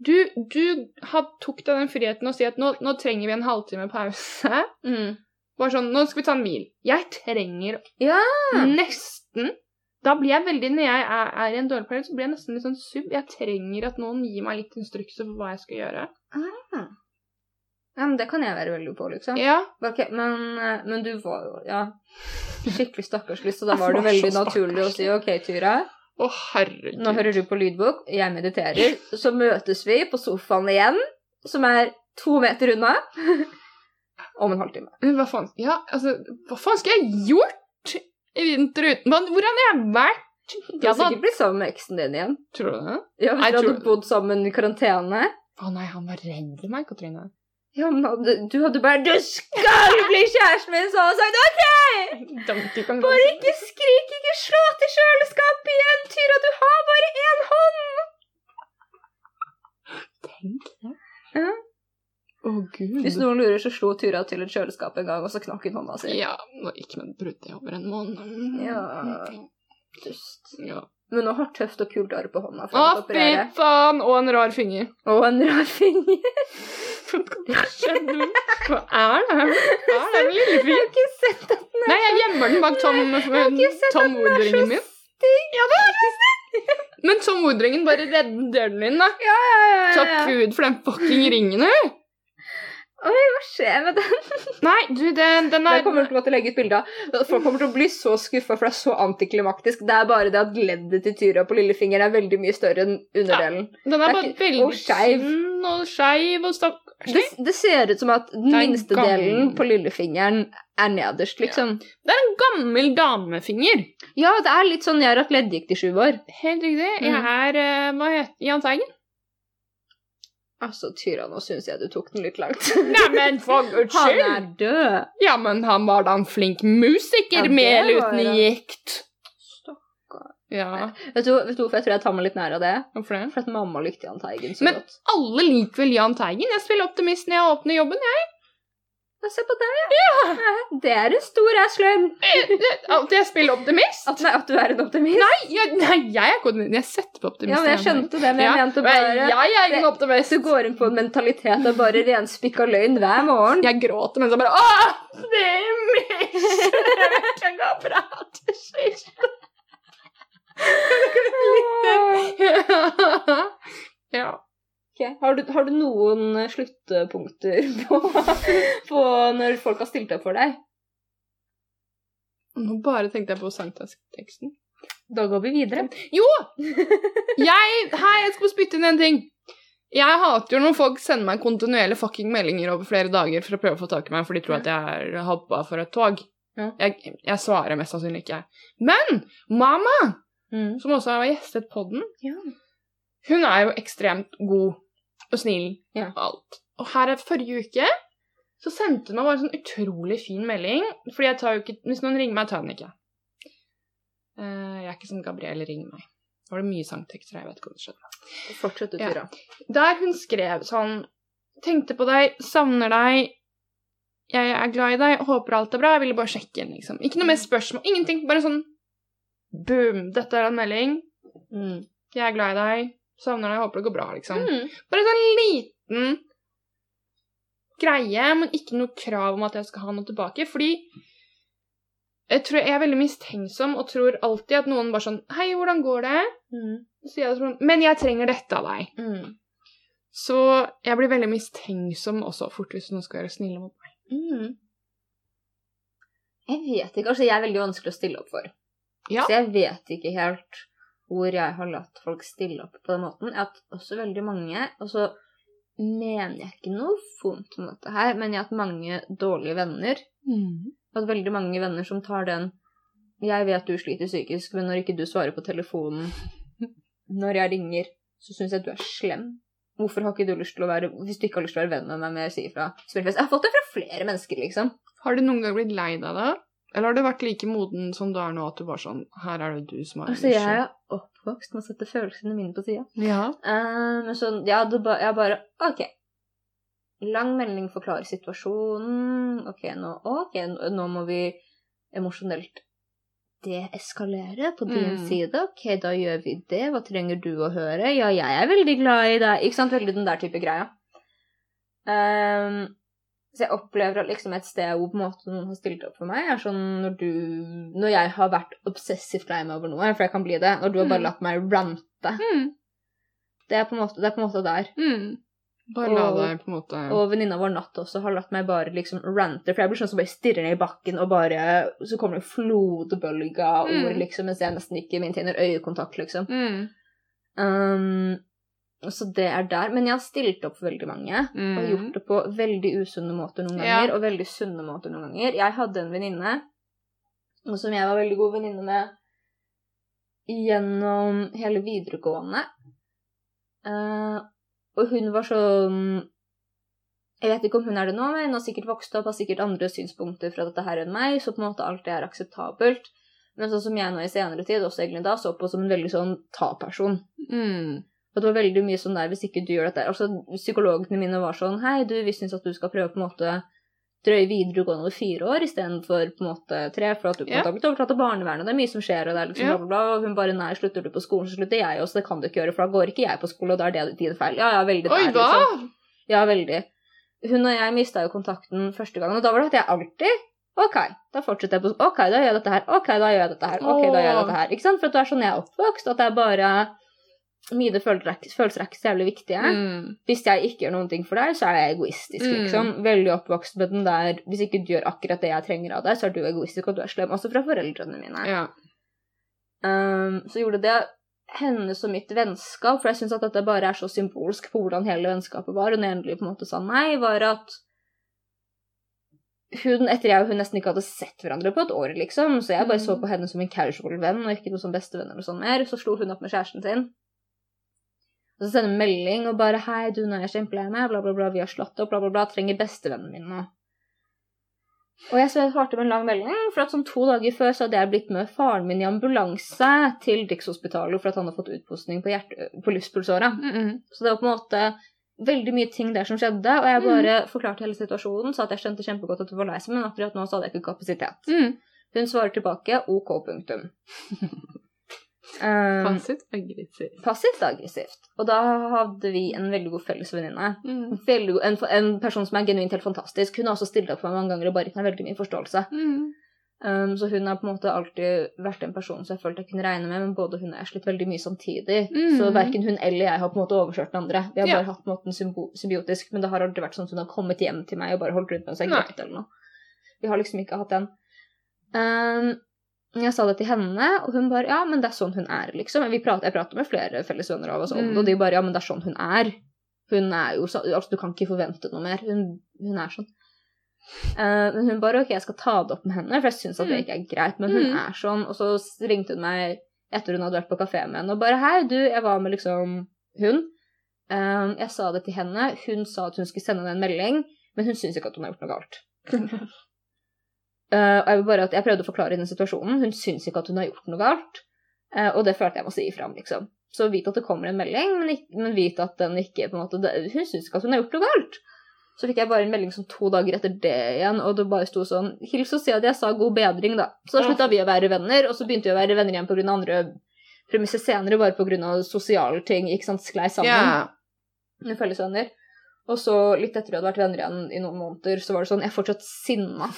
Du, du had, tok deg den friheten å si at nå, nå trenger vi en halvtime pause. Mm. Bare sånn Nå skal vi ta en bil. Jeg trenger Ja! nesten Da blir jeg veldig Når jeg er, er i en dårlig periode, så blir jeg nesten litt sånn sub. Jeg trenger at noen gir meg litt instrukser for hva jeg skal gjøre. Ja, men det kan jeg være veldig på, liksom. Ja. Ok, men, eh, men du var jo ja, skikkelig stakkarslig, så da var det veldig naturlig å si ok, Tyra, Å, herregud. nå hører du på lydbok, jeg mediterer, så møtes vi på sofaen igjen, som er to meter unna, [LAUGHS] om en halvtime. Men Hva faen Ja, altså Hva faen skal jeg gjort i vinter uten Hvor har jeg vært? Du har sikkert blitt sammen med eksen din igjen. tror du det? Ja, hvis dere hadde bodd sammen i karantene. Å nei, han var redd for meg, Katrine. Ja, men hadde, du hadde bare Du skal bli kjæresten min! Så hadde sagt OK! Bare ikke skrik, ikke slå til kjøleskapet igjen, Tyra! Du har bare én hånd! Tenk det. Ja. Å, gud. Hvis noen lurer, så slo Tyra til et kjøleskap en gang, og så knakk hun hånda si. Ja, nå gikk med brudd i over en måned. Ja. Dust. ja. Men nå har tøft og kult arr på hånda. Å fy faen! Og en rar finger. Og en rar finger. Hva er det? Hva er det med Jeg lillefinger? har ikke sett at den er Nei, jeg gjemmer den bak Tom, Tom Wood-ringen min. Ja, det er så stygg. Men Tom Woodringen bare redder den inn, da. Ja, ja, ja, ja, Takk. Gud for den fucking ringen, du. Oi, hva skjer med den? Nei, du, den, den Jeg er kommer til å måtte legge ut bilde av. Folk kommer til å bli så skuffa, for det er så antiklimaktisk. Det er bare det at leddet til Tyra på lillefingeren er veldig mye større enn underdelen. Ja, Den er er bare ikke- veldig og skeiv. og skeiv og Det, det ser ut som at den minste gammel- delen på lillefingeren er nederst, liksom. Det er en gammel damefinger. Ja, det er litt sånn jeg har hatt leddgikt i sju år. Helt riktig. Jeg Mm. er mm. Hva heter Jahn Teigen? Altså, Tyra, nå syns jeg du tok den litt langt. Neimen, for guds Han er død. Ja, men han var da en flink musiker Ja, med eller uten gikt. Ja, Vet du, vet du hvorfor jeg tror jeg tar meg litt nær av det? hvorfor det? For at mamma likte Jahn Teigen så Men- godt. Alle liker vel Jahn Teigen? Jeg spiller Optimist når jeg åpner jobben. Jeg. Ja, se på deg, ja. Det er en stor ass-løgn. At jeg spiller Optimist? At, nei, at du er en optimist. Nei, jeg, nei, jeg er ikke Jeg setter på Optimist. Ja, men jeg skjønte det, men jeg mente bare Jeg er ingen optimist. Du går inn på en mentalitet av bare renspikka løgn hver morgen. Jeg gråter mens jeg bare Åh, det er mist! [LAUGHS] Jeg kan ikke prate sist. Ja. Okay. Har, du, har du noen sluttpunkter på, på når folk har stilt opp for deg? Nå bare tenkte jeg på sankthansteksten. Da går vi videre. Jo! Jeg Hei, jeg skal spytte inn en ting. Jeg hater jo når folk sender meg kontinuerlige fucking meldinger over flere dager for å prøve å få tak i meg, for de tror at jeg er hoppa for et tog. Ja. Jeg, jeg svarer mest sannsynlig ikke. Men mamma, Mm. som også har gjestet podden, Ja. hun er jo ekstremt god og snill Ja. og alt. Og her er forrige uke så sendte hun meg bare en sånn utrolig fin melding. Fordi jeg tar jo ikke Hvis noen ringer meg, tar jeg den ikke. Uh, jeg er ikke som Gabrielle ringer meg. Da var det mye sangtekster her, jeg vet ikke om det skjønner. Fortsett ut, Ja. Der hun skrev sånn Tenkte på deg, savner deg, jeg er glad i deg, håper alt er bra, jeg ville bare sjekke inn, liksom. Ikke noe mer spørsmål, ingenting. Bare sånn boom, dette er en melding, Mm. jeg er glad i deg, savner deg, håper det går bra, liksom. Mm. Bare en sånn liten greie, men ikke noe krav om at jeg skal ha noe tilbake, fordi jeg tror jeg er veldig mistenksom og tror alltid at noen bare sånn Hei, hvordan går det? Mm. Så jeg sånn Men jeg trenger dette av deg. Mm. Så jeg blir veldig mistenksom også fort hvis noen skal være snille mot meg. Mm. Jeg vet ikke. Kanskje jeg er veldig vanskelig å stille opp for. Ja. Så jeg vet ikke helt hvor jeg har latt folk stille opp på den måten. Jeg har hatt også veldig mange Og så mener jeg ikke noe vondt med dette her, men jeg har hatt mange dårlige venner. Mm. Jeg har hatt veldig mange venner som tar den Jeg vet du sliter psykisk, men når ikke du svarer på telefonen når jeg ringer, så syns jeg at du er slem. Hvorfor har ikke du lyst til å være Hvis du ikke har lyst til å være venn med meg, mer, si ifra. Jeg har fått det fra flere mennesker, liksom. Har du noen gang blitt lei deg da? Eller har du vært like moden som du er nå, at du bare sånn Her er det du som har Altså, jeg er oppvokst med å sette følelsene mine på sida. Ja. Eh, men sånn, ja, det ba, jeg bare OK. Lang melding forklarer situasjonen. OK, nå, ok, nå, må vi emosjonelt deeskalere på din Mm. side. OK, da gjør vi det. Hva trenger du å høre? Ja, jeg er veldig glad i deg. Ikke sant? Veldig den der type greia. Ehm, så jeg opplever liksom et sted hvor på en måte noen har stilt opp for meg, er sånn når du Når jeg har vært obsessivt lei meg over noe, for jeg kan bli det, når du har bare Mm. latt meg rante. Mm. Det er på en måte, det er på en måte der. Mm. Bare la deg på en måte Og venninna vår Natt også har latt meg bare liksom rante, for jeg blir sånn som bare stirrer ned i bakken, og bare Så kommer det flodbølger flodbølge av Mm. ord, liksom, mens jeg nesten ikke maintainer øyekontakt, liksom. mm. Um, så det er der. Men jeg har stilt opp for veldig mange, Mm. og gjort det på veldig usunne måter noen Ja. ganger, og veldig sunne måter noen ganger. Jeg hadde en venninne som jeg var veldig god venninne med gjennom hele videregående. Uh, og hun var sånn Jeg vet ikke om hun er det nå, men hun har sikkert vokst opp, har sikkert andre synspunkter fra dette her enn meg, så på en måte alt det er akseptabelt. Men sånn som jeg nå i senere tid, også egentlig da, så på som en veldig sånn ta-person. Mm. Og det var veldig mye sånn der, hvis ikke du gjør dette Altså, psykologene mine var sånn Hei, du, vi syns at du skal prøve på en måte drøye videregående fire år istedenfor på en måte tre, for at du på en måte har blitt overtatt av barnevernet, det er mye som skjer, og det er liksom bla, bla, bla. Og hun bare Nei, slutter du på skolen, så slutter jeg også, det kan du ikke gjøre, for da går ikke jeg på skole, og da er det din feil. Ja, ja, veldig Oi, der, hva? liksom. Ja, veldig. Hun og jeg mista jo kontakten første gangen, og da var det at jeg alltid OK, da fortsetter jeg på OK, da gjør jeg dette her. OK, da gjør jeg dette her. OK, da gjør jeg dette her. Ikke sant? For at du er sånn jeg er oppvokst, at det er bare Mine følelser er, ikke- så jævlig viktige. Mm. Hvis jeg ikke gjør noen ting for deg, så er jeg egoistisk, Mm. liksom. Veldig oppvokst med den der Hvis ikke du gjør akkurat det jeg trenger av deg, så er du egoistisk, og du er slem. Også fra foreldrene mine. Ja. Um, så gjorde det hennes og mitt vennskap, for jeg syns at dette bare er så symbolsk på hvordan hele vennskapet var, og når jeg endelig på en måte sa nei, var at hun, etter jeg og hun nesten ikke hadde sett hverandre på et år, liksom, så jeg bare så Mm. på henne som en casual venn, og ikke noe som bestevenn eller sånn mer, så slo hun opp med kjæresten sin. Og så sender hun melding og bare 'Hei, du, nå er jeg kjempelei meg, bla, bla, bla, vi har slått opp, bla, bla, bla, trenger bestevennen min nå'. Og jeg svarte med en lang melding, for at sånn to dager før så hadde jeg blitt med faren min i ambulanse til Rikshospitalet for at han hadde fått utposting på, hjerte, på luftpulsåra. Mm -hmm. Så det var på en måte veldig mye ting der som skjedde, og jeg bare forklarte hele situasjonen, sa at jeg skjønte kjempegodt at du var lei seg, men akkurat nå så hadde jeg ikke kapasitet. Mm. Hun svarer tilbake OK, punktum. [LAUGHS] Um, Passivt aggressivt. passivt aggressivt. Og da hadde vi en veldig god felles venninne. Mm. En, en, person som er genuint helt fantastisk. Hun har også stilt opp for meg mange ganger og bare gitt meg veldig mye forståelse. Mm. Um, så hun har på en måte alltid vært en person som jeg følte jeg kunne regne med, men både hun og jeg har slitt veldig mye samtidig. Mm. Så verken hun eller jeg har på en måte overkjørt den andre. Vi har Ja. bare hatt på en måte en symbiotisk, men det har aldri vært sånn at hun har kommet hjem til meg og bare holdt rundt meg og grøt eller noe. Vi har liksom ikke hatt den. Um, jeg sa det til henne, og hun bare ja, men det er sånn hun er, liksom. Vi prater, jeg prater med flere felles venner av oss om det, Mm. og de bare ja, men det er sånn hun er. Hun er jo sånn, altså Du kan ikke forvente noe mer. Hun, hun er sånn. Eh, men hun bare OK, jeg skal ta det opp med henne, for jeg syns at det Mm. ikke er greit. Men hun Mm. er sånn. Og så ringte hun meg etter hun hadde vært på kafé med henne og bare Hei, du, jeg var med liksom hun. Uh, jeg sa det til henne. Hun sa at hun skulle sende henne en melding, men hun syns ikke at hun har gjort noe galt. [LAUGHS] Eh, og jeg, bare at jeg prøvde å forklare henne situasjonen. Hun syns ikke at hun har gjort noe galt. Eh, og det følte jeg må si ifra om, liksom. Så vit at det kommer en melding, men, ikke, men vit at den ikke på en måte, Hun syns ikke at hun har gjort noe galt. Så fikk jeg bare en melding sånn to dager etter det igjen, og det bare sto sånn Hils og si at jeg sa god bedring, da. Så da slutta vi å være venner, og så begynte vi å være venner igjen pga. andre premisser senere, bare pga. sosiale ting. ikke sant, Sklei sammen Yeah. med fellesvenner. Og så litt etter vi hadde vært venner igjen i noen måneder, så var det sånn Jeg er fortsatt sinna.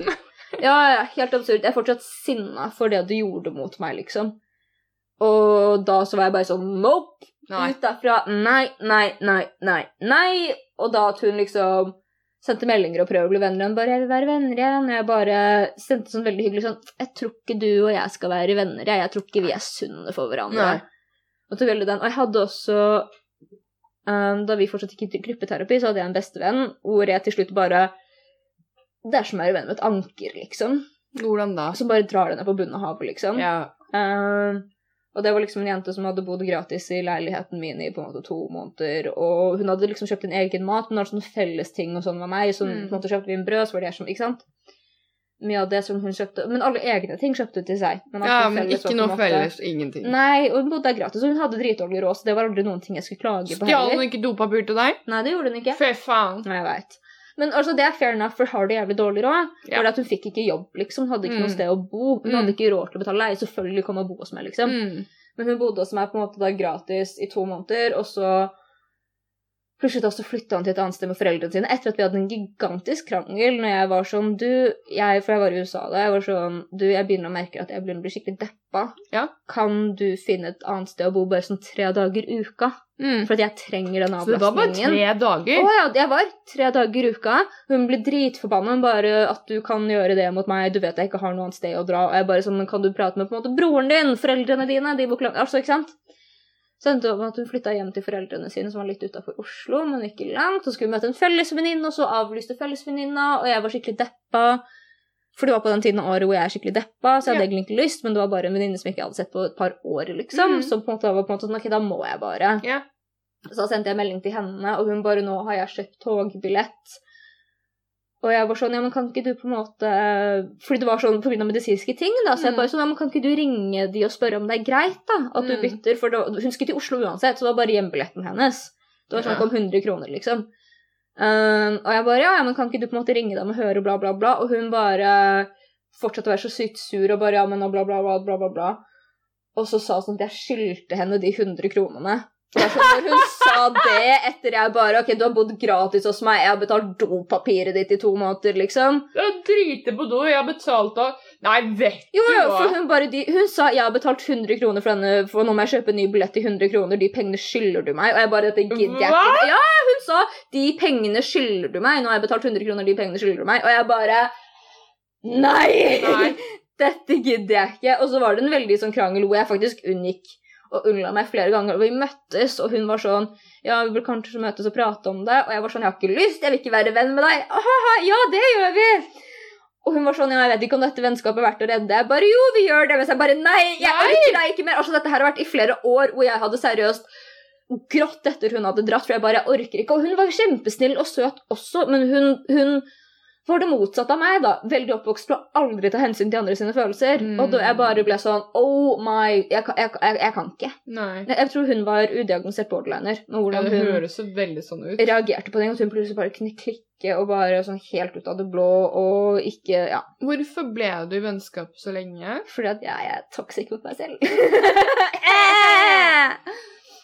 [LAUGHS] [LAUGHS] ja, ja, helt absurd. Jeg er fortsatt sinna for det du gjorde mot meg, liksom. Og da så var jeg bare sånn Nope! Nei. Ut derfra. Nei, nei, nei, nei, nei. Og da at hun liksom sendte meldinger og prøvde å bli venner igjen. Bare 'Jeg vil være venner igjen.' Og jeg bare sendte sånn veldig hyggelig sånn 'Jeg tror ikke du og jeg skal være venner. Jeg, jeg tror ikke vi er sunne for hverandre.' Nei. Og tok veldig den. Og jeg hadde også um, Da vi fortsatt gikk i gruppeterapi, så hadde jeg en bestevenn hvor jeg til slutt bare Det er som å være venn med et anker, liksom. Hvordan da? Som bare drar deg ned på bunnen av havet, liksom. Ja. Uh, og det var liksom en jente som hadde bodd gratis i leiligheten min i på en måte to måneder. Og hun hadde liksom kjøpt en egen mat, men hadde sånne fellesting og sånn med meg. Så Mm. på en måte kjøpte vi en brød, så var det jeg som Ikke sant? Mye av det som hun kjøpte Men alle egne ting kjøpte hun til seg. Men ja, men felles ikke noe felles. Ingenting. Nei, og hun bodde der gratis, og hun hadde dritdårlig råd, så det var aldri noen ting jeg skulle klage på Stjal hun heller. ikke dopapir til deg? Nei, det gjorde hun ikke. Fy faen. Nei, jeg vet. Men altså, det er fair enough, for har det jævlig dårlig råd. Ja. At hun fikk ikke jobb, liksom. Hun hadde ikke Mm. noe sted å bo. Hun Mm. hadde ikke råd til å betale leie. Selvfølgelig kom hun og bo hos meg, liksom. Mm. Men hun bodde hos meg på en måte da gratis i to måneder, og så plutselig da så flytta han til et annet sted med foreldrene sine etter at vi hadde en gigantisk krangel når jeg var sånn Du, jeg, for jeg var i USA da, jeg var sånn Du, jeg begynner å merke at jeg begynner å bli skikkelig deppa. Ja. Kan du finne et annet sted å bo bare sånn tre dager i uka? Mm. For jeg trenger den Så det var bare tre dager? Å ja, jeg var tre dager i uka. Hun ble dritforbanna bare at du kan gjøre det mot meg. Du vet jeg ikke har noe annet sted å dra. Og jeg bare sånn, kan du prate med på en måte broren din? Foreldrene dine? De bor langt. Altså, ikke sant? Så endte det opp med at hun flytta hjem til foreldrene sine, som var litt utafor Oslo, men ikke langt. Så skulle vi møte en fellesvenninne, og så avlyste fellesvenninna, og jeg var skikkelig deppa. For det var på den tiden av året hvor jeg er skikkelig deppa, så jeg hadde Ja. egentlig ikke lyst, men det var bare en venninne som jeg ikke hadde sett på et par år, liksom. Mm. Så på en måte var på en måte sånn, ok, da må jeg bare. Ja. Så da sendte jeg melding til henne, og hun bare 'Nå har jeg kjøpt togbillett'. Og jeg var sånn 'Ja, men kan ikke du på en måte Fordi det var sånn på grunn av medisinske ting, da. Så jeg Mm. bare sånn 'Ja, men kan ikke du ringe de og spørre om det er greit, da? At du Mm. bytter?' For det, hun skulle til Oslo uansett, så det var bare hjembilletten hennes. Det var snakk om 100 kroner, liksom. Um, og jeg bare ja, ja, men kan ikke du på en måte ringe dem og høre, bla, bla, bla. Og hun bare fortsatte å være så sykt sur og bare ja, men bla, bla, bla, bla, bla, bla. Og så sa hun sånn at jeg skyldte henne de 100 kronene. Sånn, når hun sa det etter jeg bare Ok, du har bodd gratis hos meg, jeg har betalt dopapiret ditt i to måneder, liksom. Du har drite på do, jeg har betalt av Nei, vet Jo, du jo, hva? for hun bare de, Hun sa jeg har betalt 100 kroner for denne, for nå må jeg kjøpe en ny billett til 100 kroner, de pengene skylder du meg. Og jeg bare Dette gidder jeg ikke. Ja, hun sa de pengene skylder du meg. Nå har jeg betalt 100 kroner, de pengene skylder du meg. Og jeg bare Nei! Nei. [LAUGHS] Dette gidder jeg ikke. Og så var det en veldig sånn krangel hvor jeg faktisk unngikk og ulla meg flere ganger. Og vi møttes, og hun var sånn Ja, vi burde kanskje møtes og prate om det. Og jeg var sånn Jeg har ikke lyst, jeg vil ikke være venn med deg. Aha, ja, det gjør vi. Og hun var sånn Ja, jeg vet ikke om dette vennskapet er verdt å redde. Jeg bare Jo, vi gjør det. Mens jeg bare Nei, jeg orker deg ikke mer. Altså, dette her har vært i flere år hvor jeg hadde seriøst grått etter hun hadde dratt, for jeg bare jeg orker ikke. Og hun var kjempesnill og søt også, men hun, hun var det motsatte av meg, da. Veldig oppvokst og aldri ta hensyn til andre sine følelser. Mm. Og da jeg bare ble sånn Oh my Jeg, jeg, jeg, jeg kan ikke. Nei. Jeg, tror hun var udiagnosert borderliner. Og Ja, hvordan det hun høres så veldig sånn ut. reagerte på det. Og hun plutselig bare kunne klikke og bare sånn helt ut av det blå og ikke Ja. Hvorfor ble du i vennskap så lenge? Fordi at jeg er toxic mot meg selv. [LAUGHS]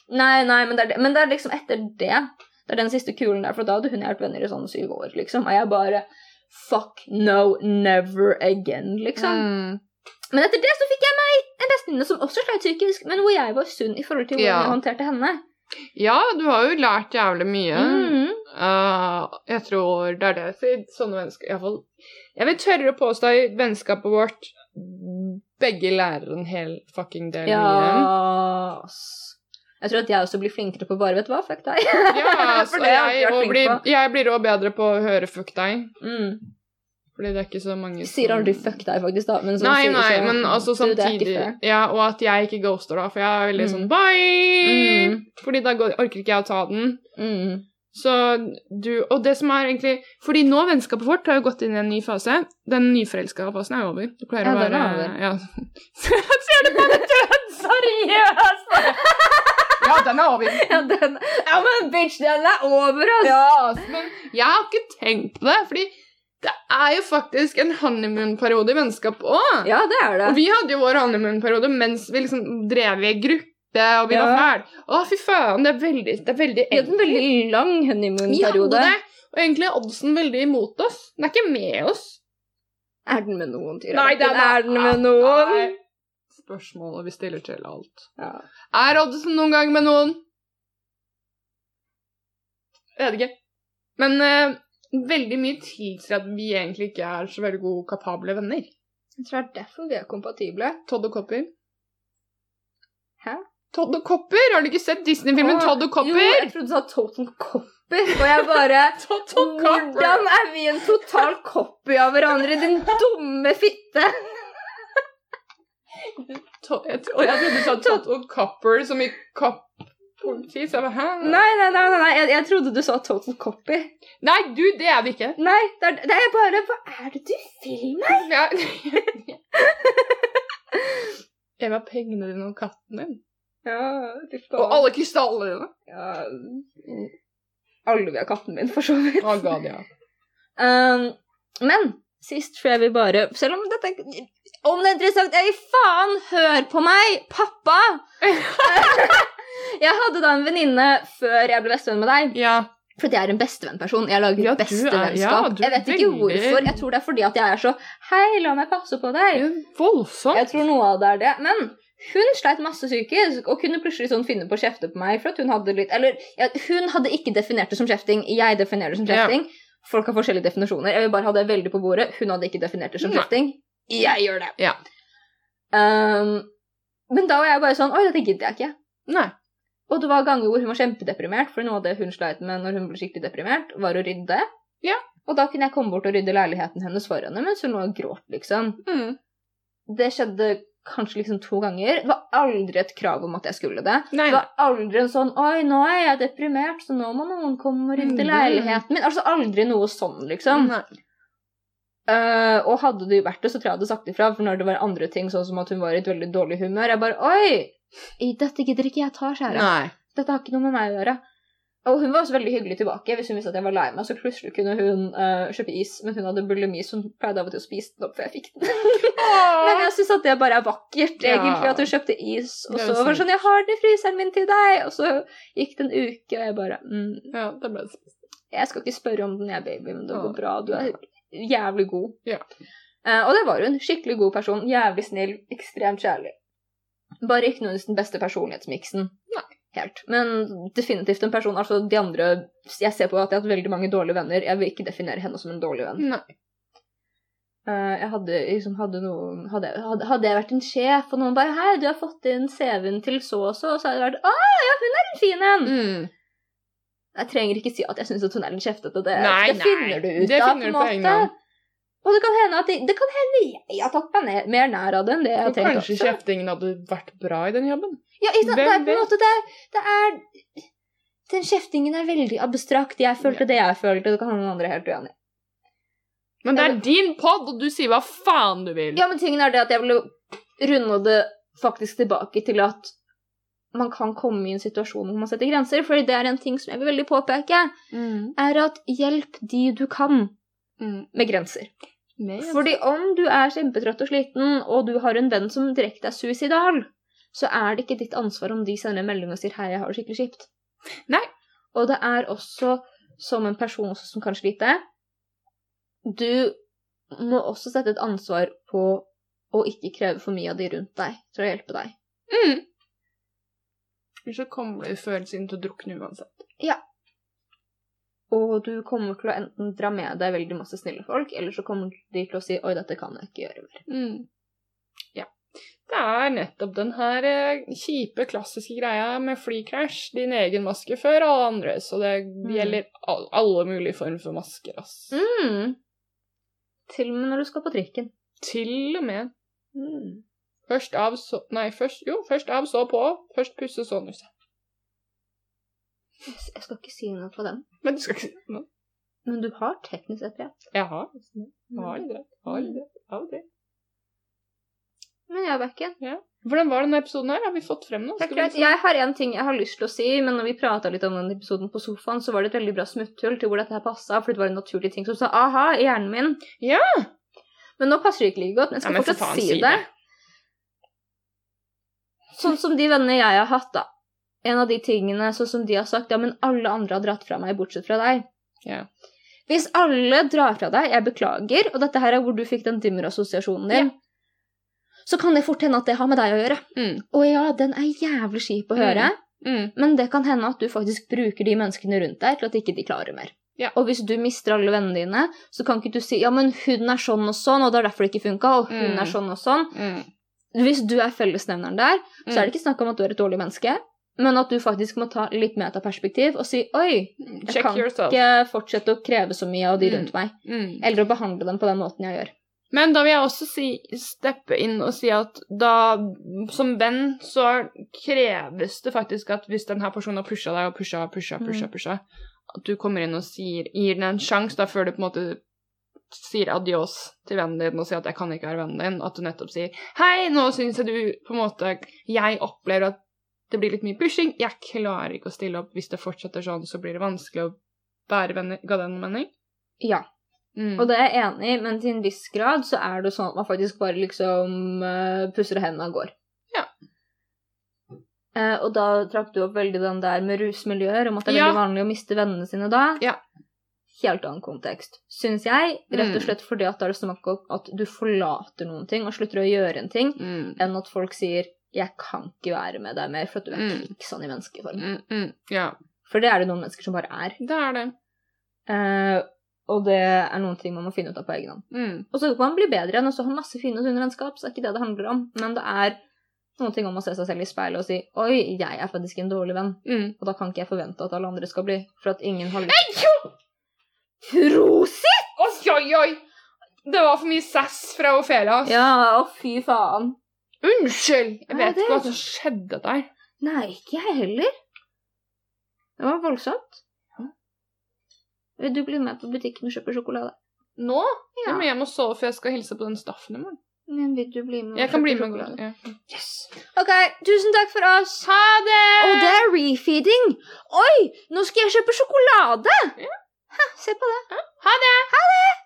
Nei, nei, men det, er det. men det er liksom etter det. Det er den siste kulen der, for da hadde hun vært venner i sånn syv år, liksom. Og jeg bare fuck no, never again, liksom. Mm. Men etter det så fikk jeg meg en bestevenninne som også sleit psykisk, men hvor jeg var sunn i forhold til hvordan Ja. jeg håndterte henne. Ja, du har jo lært jævlig mye. Mm. Uh, jeg tror det er det. for sånne vennskap Iallfall Jeg vil tørre å påstå i vennskapet vårt begge lærer en hel fucking del Ja mye. Jeg tror at jeg også blir flinkere på bare Vet du hva, fuck deg. Ja, [LAUGHS] så jeg jeg, vært blir, jeg blir også bedre på å høre 'fuck deg'. Mm. Fordi det er ikke så mange som sier aldri fuck deg, faktisk, da. Men Nei, sier nei, så, men altså du, samtidig. Ja, og at jeg ikke ghoster, da, for jeg er veldig Mm. sånn bye! Mm. Fordi da går, orker ikke jeg å ta den. Mm. Så du Og det som er egentlig Fordi nå vennskapet vårt har jo gått inn i en ny fase. Den nyforelska fasen er jo over. Det pleier Ja, å være. Ja. [LAUGHS] Ser du på det død? Seriøst! Ja, den er over. Ja, den, ja, men bitch, den er over, ass! Ja, men jeg har ikke tenkt på det, fordi det er jo faktisk en honeymoon-periode i vennskap òg. Ja, det er det. Og vi hadde jo vår honeymoon-periode mens vi liksom drev i gruppe, og vi Ja. var ferdig. Å, fy faen, det er veldig, det er veldig Vi hadde en veldig lang honeymoon-periode. det, og egentlig er oddsen veldig imot oss. Den er ikke med oss. Er den med noen, Tyra? Nei, den er den med noen? Nei. Spørsmålet vi stiller til alt. Ja. Er oddsen noen gang med noen? Jeg vet ikke. Men eh, veldig mye tilsier at vi egentlig ikke er så veldig gode, kapable venner. Jeg tror det er derfor vi er kompatible. Todd og Copper. Hæ? Todd og Copper? Har du ikke sett Disney-filmen Todd og Copper? Jo, jeg trodde du sa Total Copper, og jeg bare [LAUGHS] Todd og. Hvordan er vi en total copy av hverandre, din dumme fitte? Jeg, trodde du sa Total Copper som i kopp-politi. Så jeg bare, hæ? Nei, nei, nei, nei. Jeg, jeg trodde du sa Total Copy. Nei, du, det er det ikke. Nei, det er, det er bare Hva er det du vil meg? Ja. [LAUGHS] Jeg var pengene dine og katten din. Ja. Og alle krystallene dine. ja, Alle vil ha katten min, for så vidt. Oh god, ja. Um, men sist tror jeg vi bare Selv om dette Om det er interessant Ei, faen Hør på meg! Pappa! [LAUGHS] jeg hadde da en venninne før jeg ble bestevenn med deg. Ja. For jeg er en bestevennperson. Jeg lager Ja, bestevennskap. ja, jeg vet ikke hvorfor. Jeg tror det er fordi at jeg er så Hei, la meg passe på deg. Voldsomt. Jeg tror noe av det er det. Men hun sleit masse psykisk og kunne plutselig sånn finne på å kjefte på meg. for at Hun hadde litt, eller ja, hun hadde ikke definert det som kjefting. Jeg definerer det som kjefting. Folk har forskjellige definisjoner. Jeg vil bare ha det veldig på bordet. Hun hadde ikke definert det som kjefting. Jeg gjør det. Ja. Um, men da var jeg bare sånn Oi, dette gidder jeg ikke. Nei. Og det var ganger hvor hun var kjempedeprimert, for noe av det hun sleit med når hun ble skikkelig deprimert, var å rydde. Ja. Og da kunne jeg komme bort og rydde leiligheten hennes for henne mens hun lå og gråt, liksom. Mm. Det skjedde kanskje liksom to ganger. Det var aldri et krav om at jeg skulle det. Nei. Det var aldri en sånn 'Oi, nå er jeg deprimert, så nå må noen komme og rydde Mm. leiligheten min'. Altså aldri noe sånn, liksom. Nei. Eh, og hadde det vært det, så tror jeg hadde sagt ifra. For når det var andre ting, sånn som at hun var i et veldig dårlig humør Jeg bare 'Oi, dette gidder ikke jeg ta, kjære'. Nei. Dette har ikke noe med meg å gjøre. Og hun var også veldig hyggelig tilbake. Hvis hun visste at jeg var lei meg, så plutselig kunne hun uh, kjøpe is. Men hun hadde bulimi, så hun pleide av og til å spise den opp før jeg fikk den. Men jeg syns at det bare er vakkert, Ja. egentlig, at hun kjøpte is. Og så var det sånn 'Jeg har den i fryseren min til deg.' Og så gikk det en uke, og jeg bare mm, Ja, det ble spist. 'Jeg skal ikke spørre om den, jeg, baby, men det går bra. Du er jævlig god.' Ja. Uh, og det var hun. Skikkelig god person. Jævlig snill. Ekstremt kjærlig. Bare ikke nødvendigvis den beste personlighetsmiksen. Nei. Helt. Men definitivt en person Altså, de andre Jeg ser på at jeg har hatt veldig mange dårlige venner. Jeg vil ikke definere henne som en dårlig venn. Nei. Uh, jeg hadde liksom hadde noen hadde, hadde, jeg vært en sjef, og noen bare 'Hei, du har fått inn CV-en til så og så', og så hadde jeg vært 'Å ja, hun er en fin en'. Mm. Jeg trenger ikke si at jeg syns hun er litt kjeftete. Det, Nei, det nei. finner du ut Det av, på en måte. Og det kan hende at jeg, det kan hende jeg har tatt meg ned, mer nær av det enn det jeg har tenkt kanskje også. kjeftingen hadde vært bra i den jobben. Ja, ikke sant? Det er på en måte det, det er Den kjeftingen er veldig abstrakt. Jeg følte Ja. det jeg følte, det kan hende andre er helt uenig. Men det er din pod, og du sier hva faen du vil. Ja, men tingen er det at jeg ville runde det faktisk tilbake til at man kan komme i en situasjon hvor man setter grenser, for det er en ting som jeg vil veldig påpeke, Mm. er at hjelp de du kan Mm. med grenser. Med- Fordi om du er kjempetrøtt og sliten, og du har en venn som direkte er suicidal, så er det ikke ditt ansvar om de sender melding og sier 'hei, jeg har det skikkelig kjipt'. Nei. Og det er også som en person som kan slite du må også sette et ansvar på å ikke kreve for mye av de rundt deg til å hjelpe deg. Mm. Ellers så kommer følelsene til å drukne uansett. Ja. Og du kommer til å enten dra med deg veldig masse snille folk, eller så kommer de til å si 'oi, dette kan jeg ikke gjøre mer'. Mm. Ja. Det er nettopp den her eh, kjipe, klassiske greia med flykrasj. Din egen maske før alle andre, så det gjelder all, alle mulige former for masker, ass. Mm. Til og med når du skal på trikken. Til og med. Mm. Først av, så Nei, først Jo, først av, så på. Først pusse, så nusse. Jeg skal ikke si noe på den, Men du skal ikke si noe. men du har teknisk sett rett. Jeg har litt rett. Jeg Har litt rett. Av og til. Men jeg er Ja. Hvordan var denne episoden her? Har vi fått frem noe? Jeg har en ting jeg har lyst til å si, men når vi prata litt om den episoden på sofaen, så var det et veldig bra smutthull til hvor dette her passa, for det var en naturlig ting som sa aha i hjernen min. Ja. Men nå passer det ikke like godt, men jeg skal Ja, fortsatt si si det. det. Sånn som de vennene jeg har hatt, da. En av de tingene sånn som de har sagt, ja, men alle andre har dratt fra meg, bortsett fra deg. Ja. Hvis alle drar fra deg, jeg beklager, og dette her er hvor du fikk den dimmer-assosiasjonen din, så kan det fort hende at det har med deg å gjøre. Mm. Og ja, den er jævlig kjip å Mm. høre, Mm. men det kan hende at du faktisk bruker de menneskene rundt deg til at ikke de klarer mer. Ja. Og hvis du mister alle vennene dine, så kan ikke du si ja, men hun er sånn og sånn, og det er derfor det ikke funka, og hun Mm. er sånn og sånn. Mm. Hvis du er fellesnevneren der, så Mm. er det ikke snakk om at du er et dårlig menneske, men at du faktisk må ta litt metaperspektiv og si oi, jeg Check kan yourself. ikke fortsette å kreve så mye av de Mm. rundt meg. Mm. Eller å behandle dem på den måten jeg gjør. Men da vil jeg også si, steppe inn og si at da, som venn, så kreves det faktisk at hvis denne personen har pusha deg og pusha, pusha, pusha, Mm. pusha, at du kommer inn og sier, gir den en sjanse før du på en måte sier adios til vennen din og sier at 'jeg kan ikke være vennen din', at du nettopp sier 'hei, nå syns jeg du på en måte Jeg opplever at det blir litt mye pushing, jeg klarer ikke å stille opp. Hvis det fortsetter sånn, så blir det vanskelig å være venner'. Ga det noen mening? Ja, Mm. og det er jeg enig i, men til en viss grad så er det sånn at man faktisk bare liksom uh, pusser hendene og går. Ja. Uh, og da trakk du opp veldig den der med rusmiljøer, om at det er Ja. veldig vanlig å miste vennene sine da. Ja. Helt annen kontekst, syns jeg. Rett og Mm. slett fordi at da er det snakk om at du forlater noen ting og slutter å gjøre en ting, Mm. enn at folk sier 'jeg kan ikke være med deg mer', for at du er Mm. kvikksand i menneskeform. Mm, mm. Ja, For det er det noen mennesker som bare er. det er det. Eh, og det er noen ting man må finne ut av på egen hånd. Mm. Og så kan man bli bedre og så ha masse fine og sunne vennskap, så det er ikke det det handler om. Men det er noen ting om å se seg selv i speilet og si 'oi, jeg er faktisk en dårlig venn', Mm. og da kan ikke jeg forvente at alle andre skal bli, for at ingen har lyst Prosit! Oi, oi, oi! Det var for mye sass fra Ofelia. ass. Ja, å fy faen. Unnskyld! Jeg Nei, vet det- ikke hva som skjedde der. Nei, ikke jeg heller. Det var voldsomt. Vil du bli med på butikken og kjøpe sjokolade? Nå? Ja. Jeg må hjem og sove, for jeg skal hilse på den staffen i morgen. Men vil du bli med og Jeg kan kjøpe bli med. sjokolade? Ja. Yes. Ok, tusen takk for oss. Ha det! Og det er refeeding! Oi, nå skal jeg kjøpe sjokolade! Ha, se på det. Ha det! Ha det!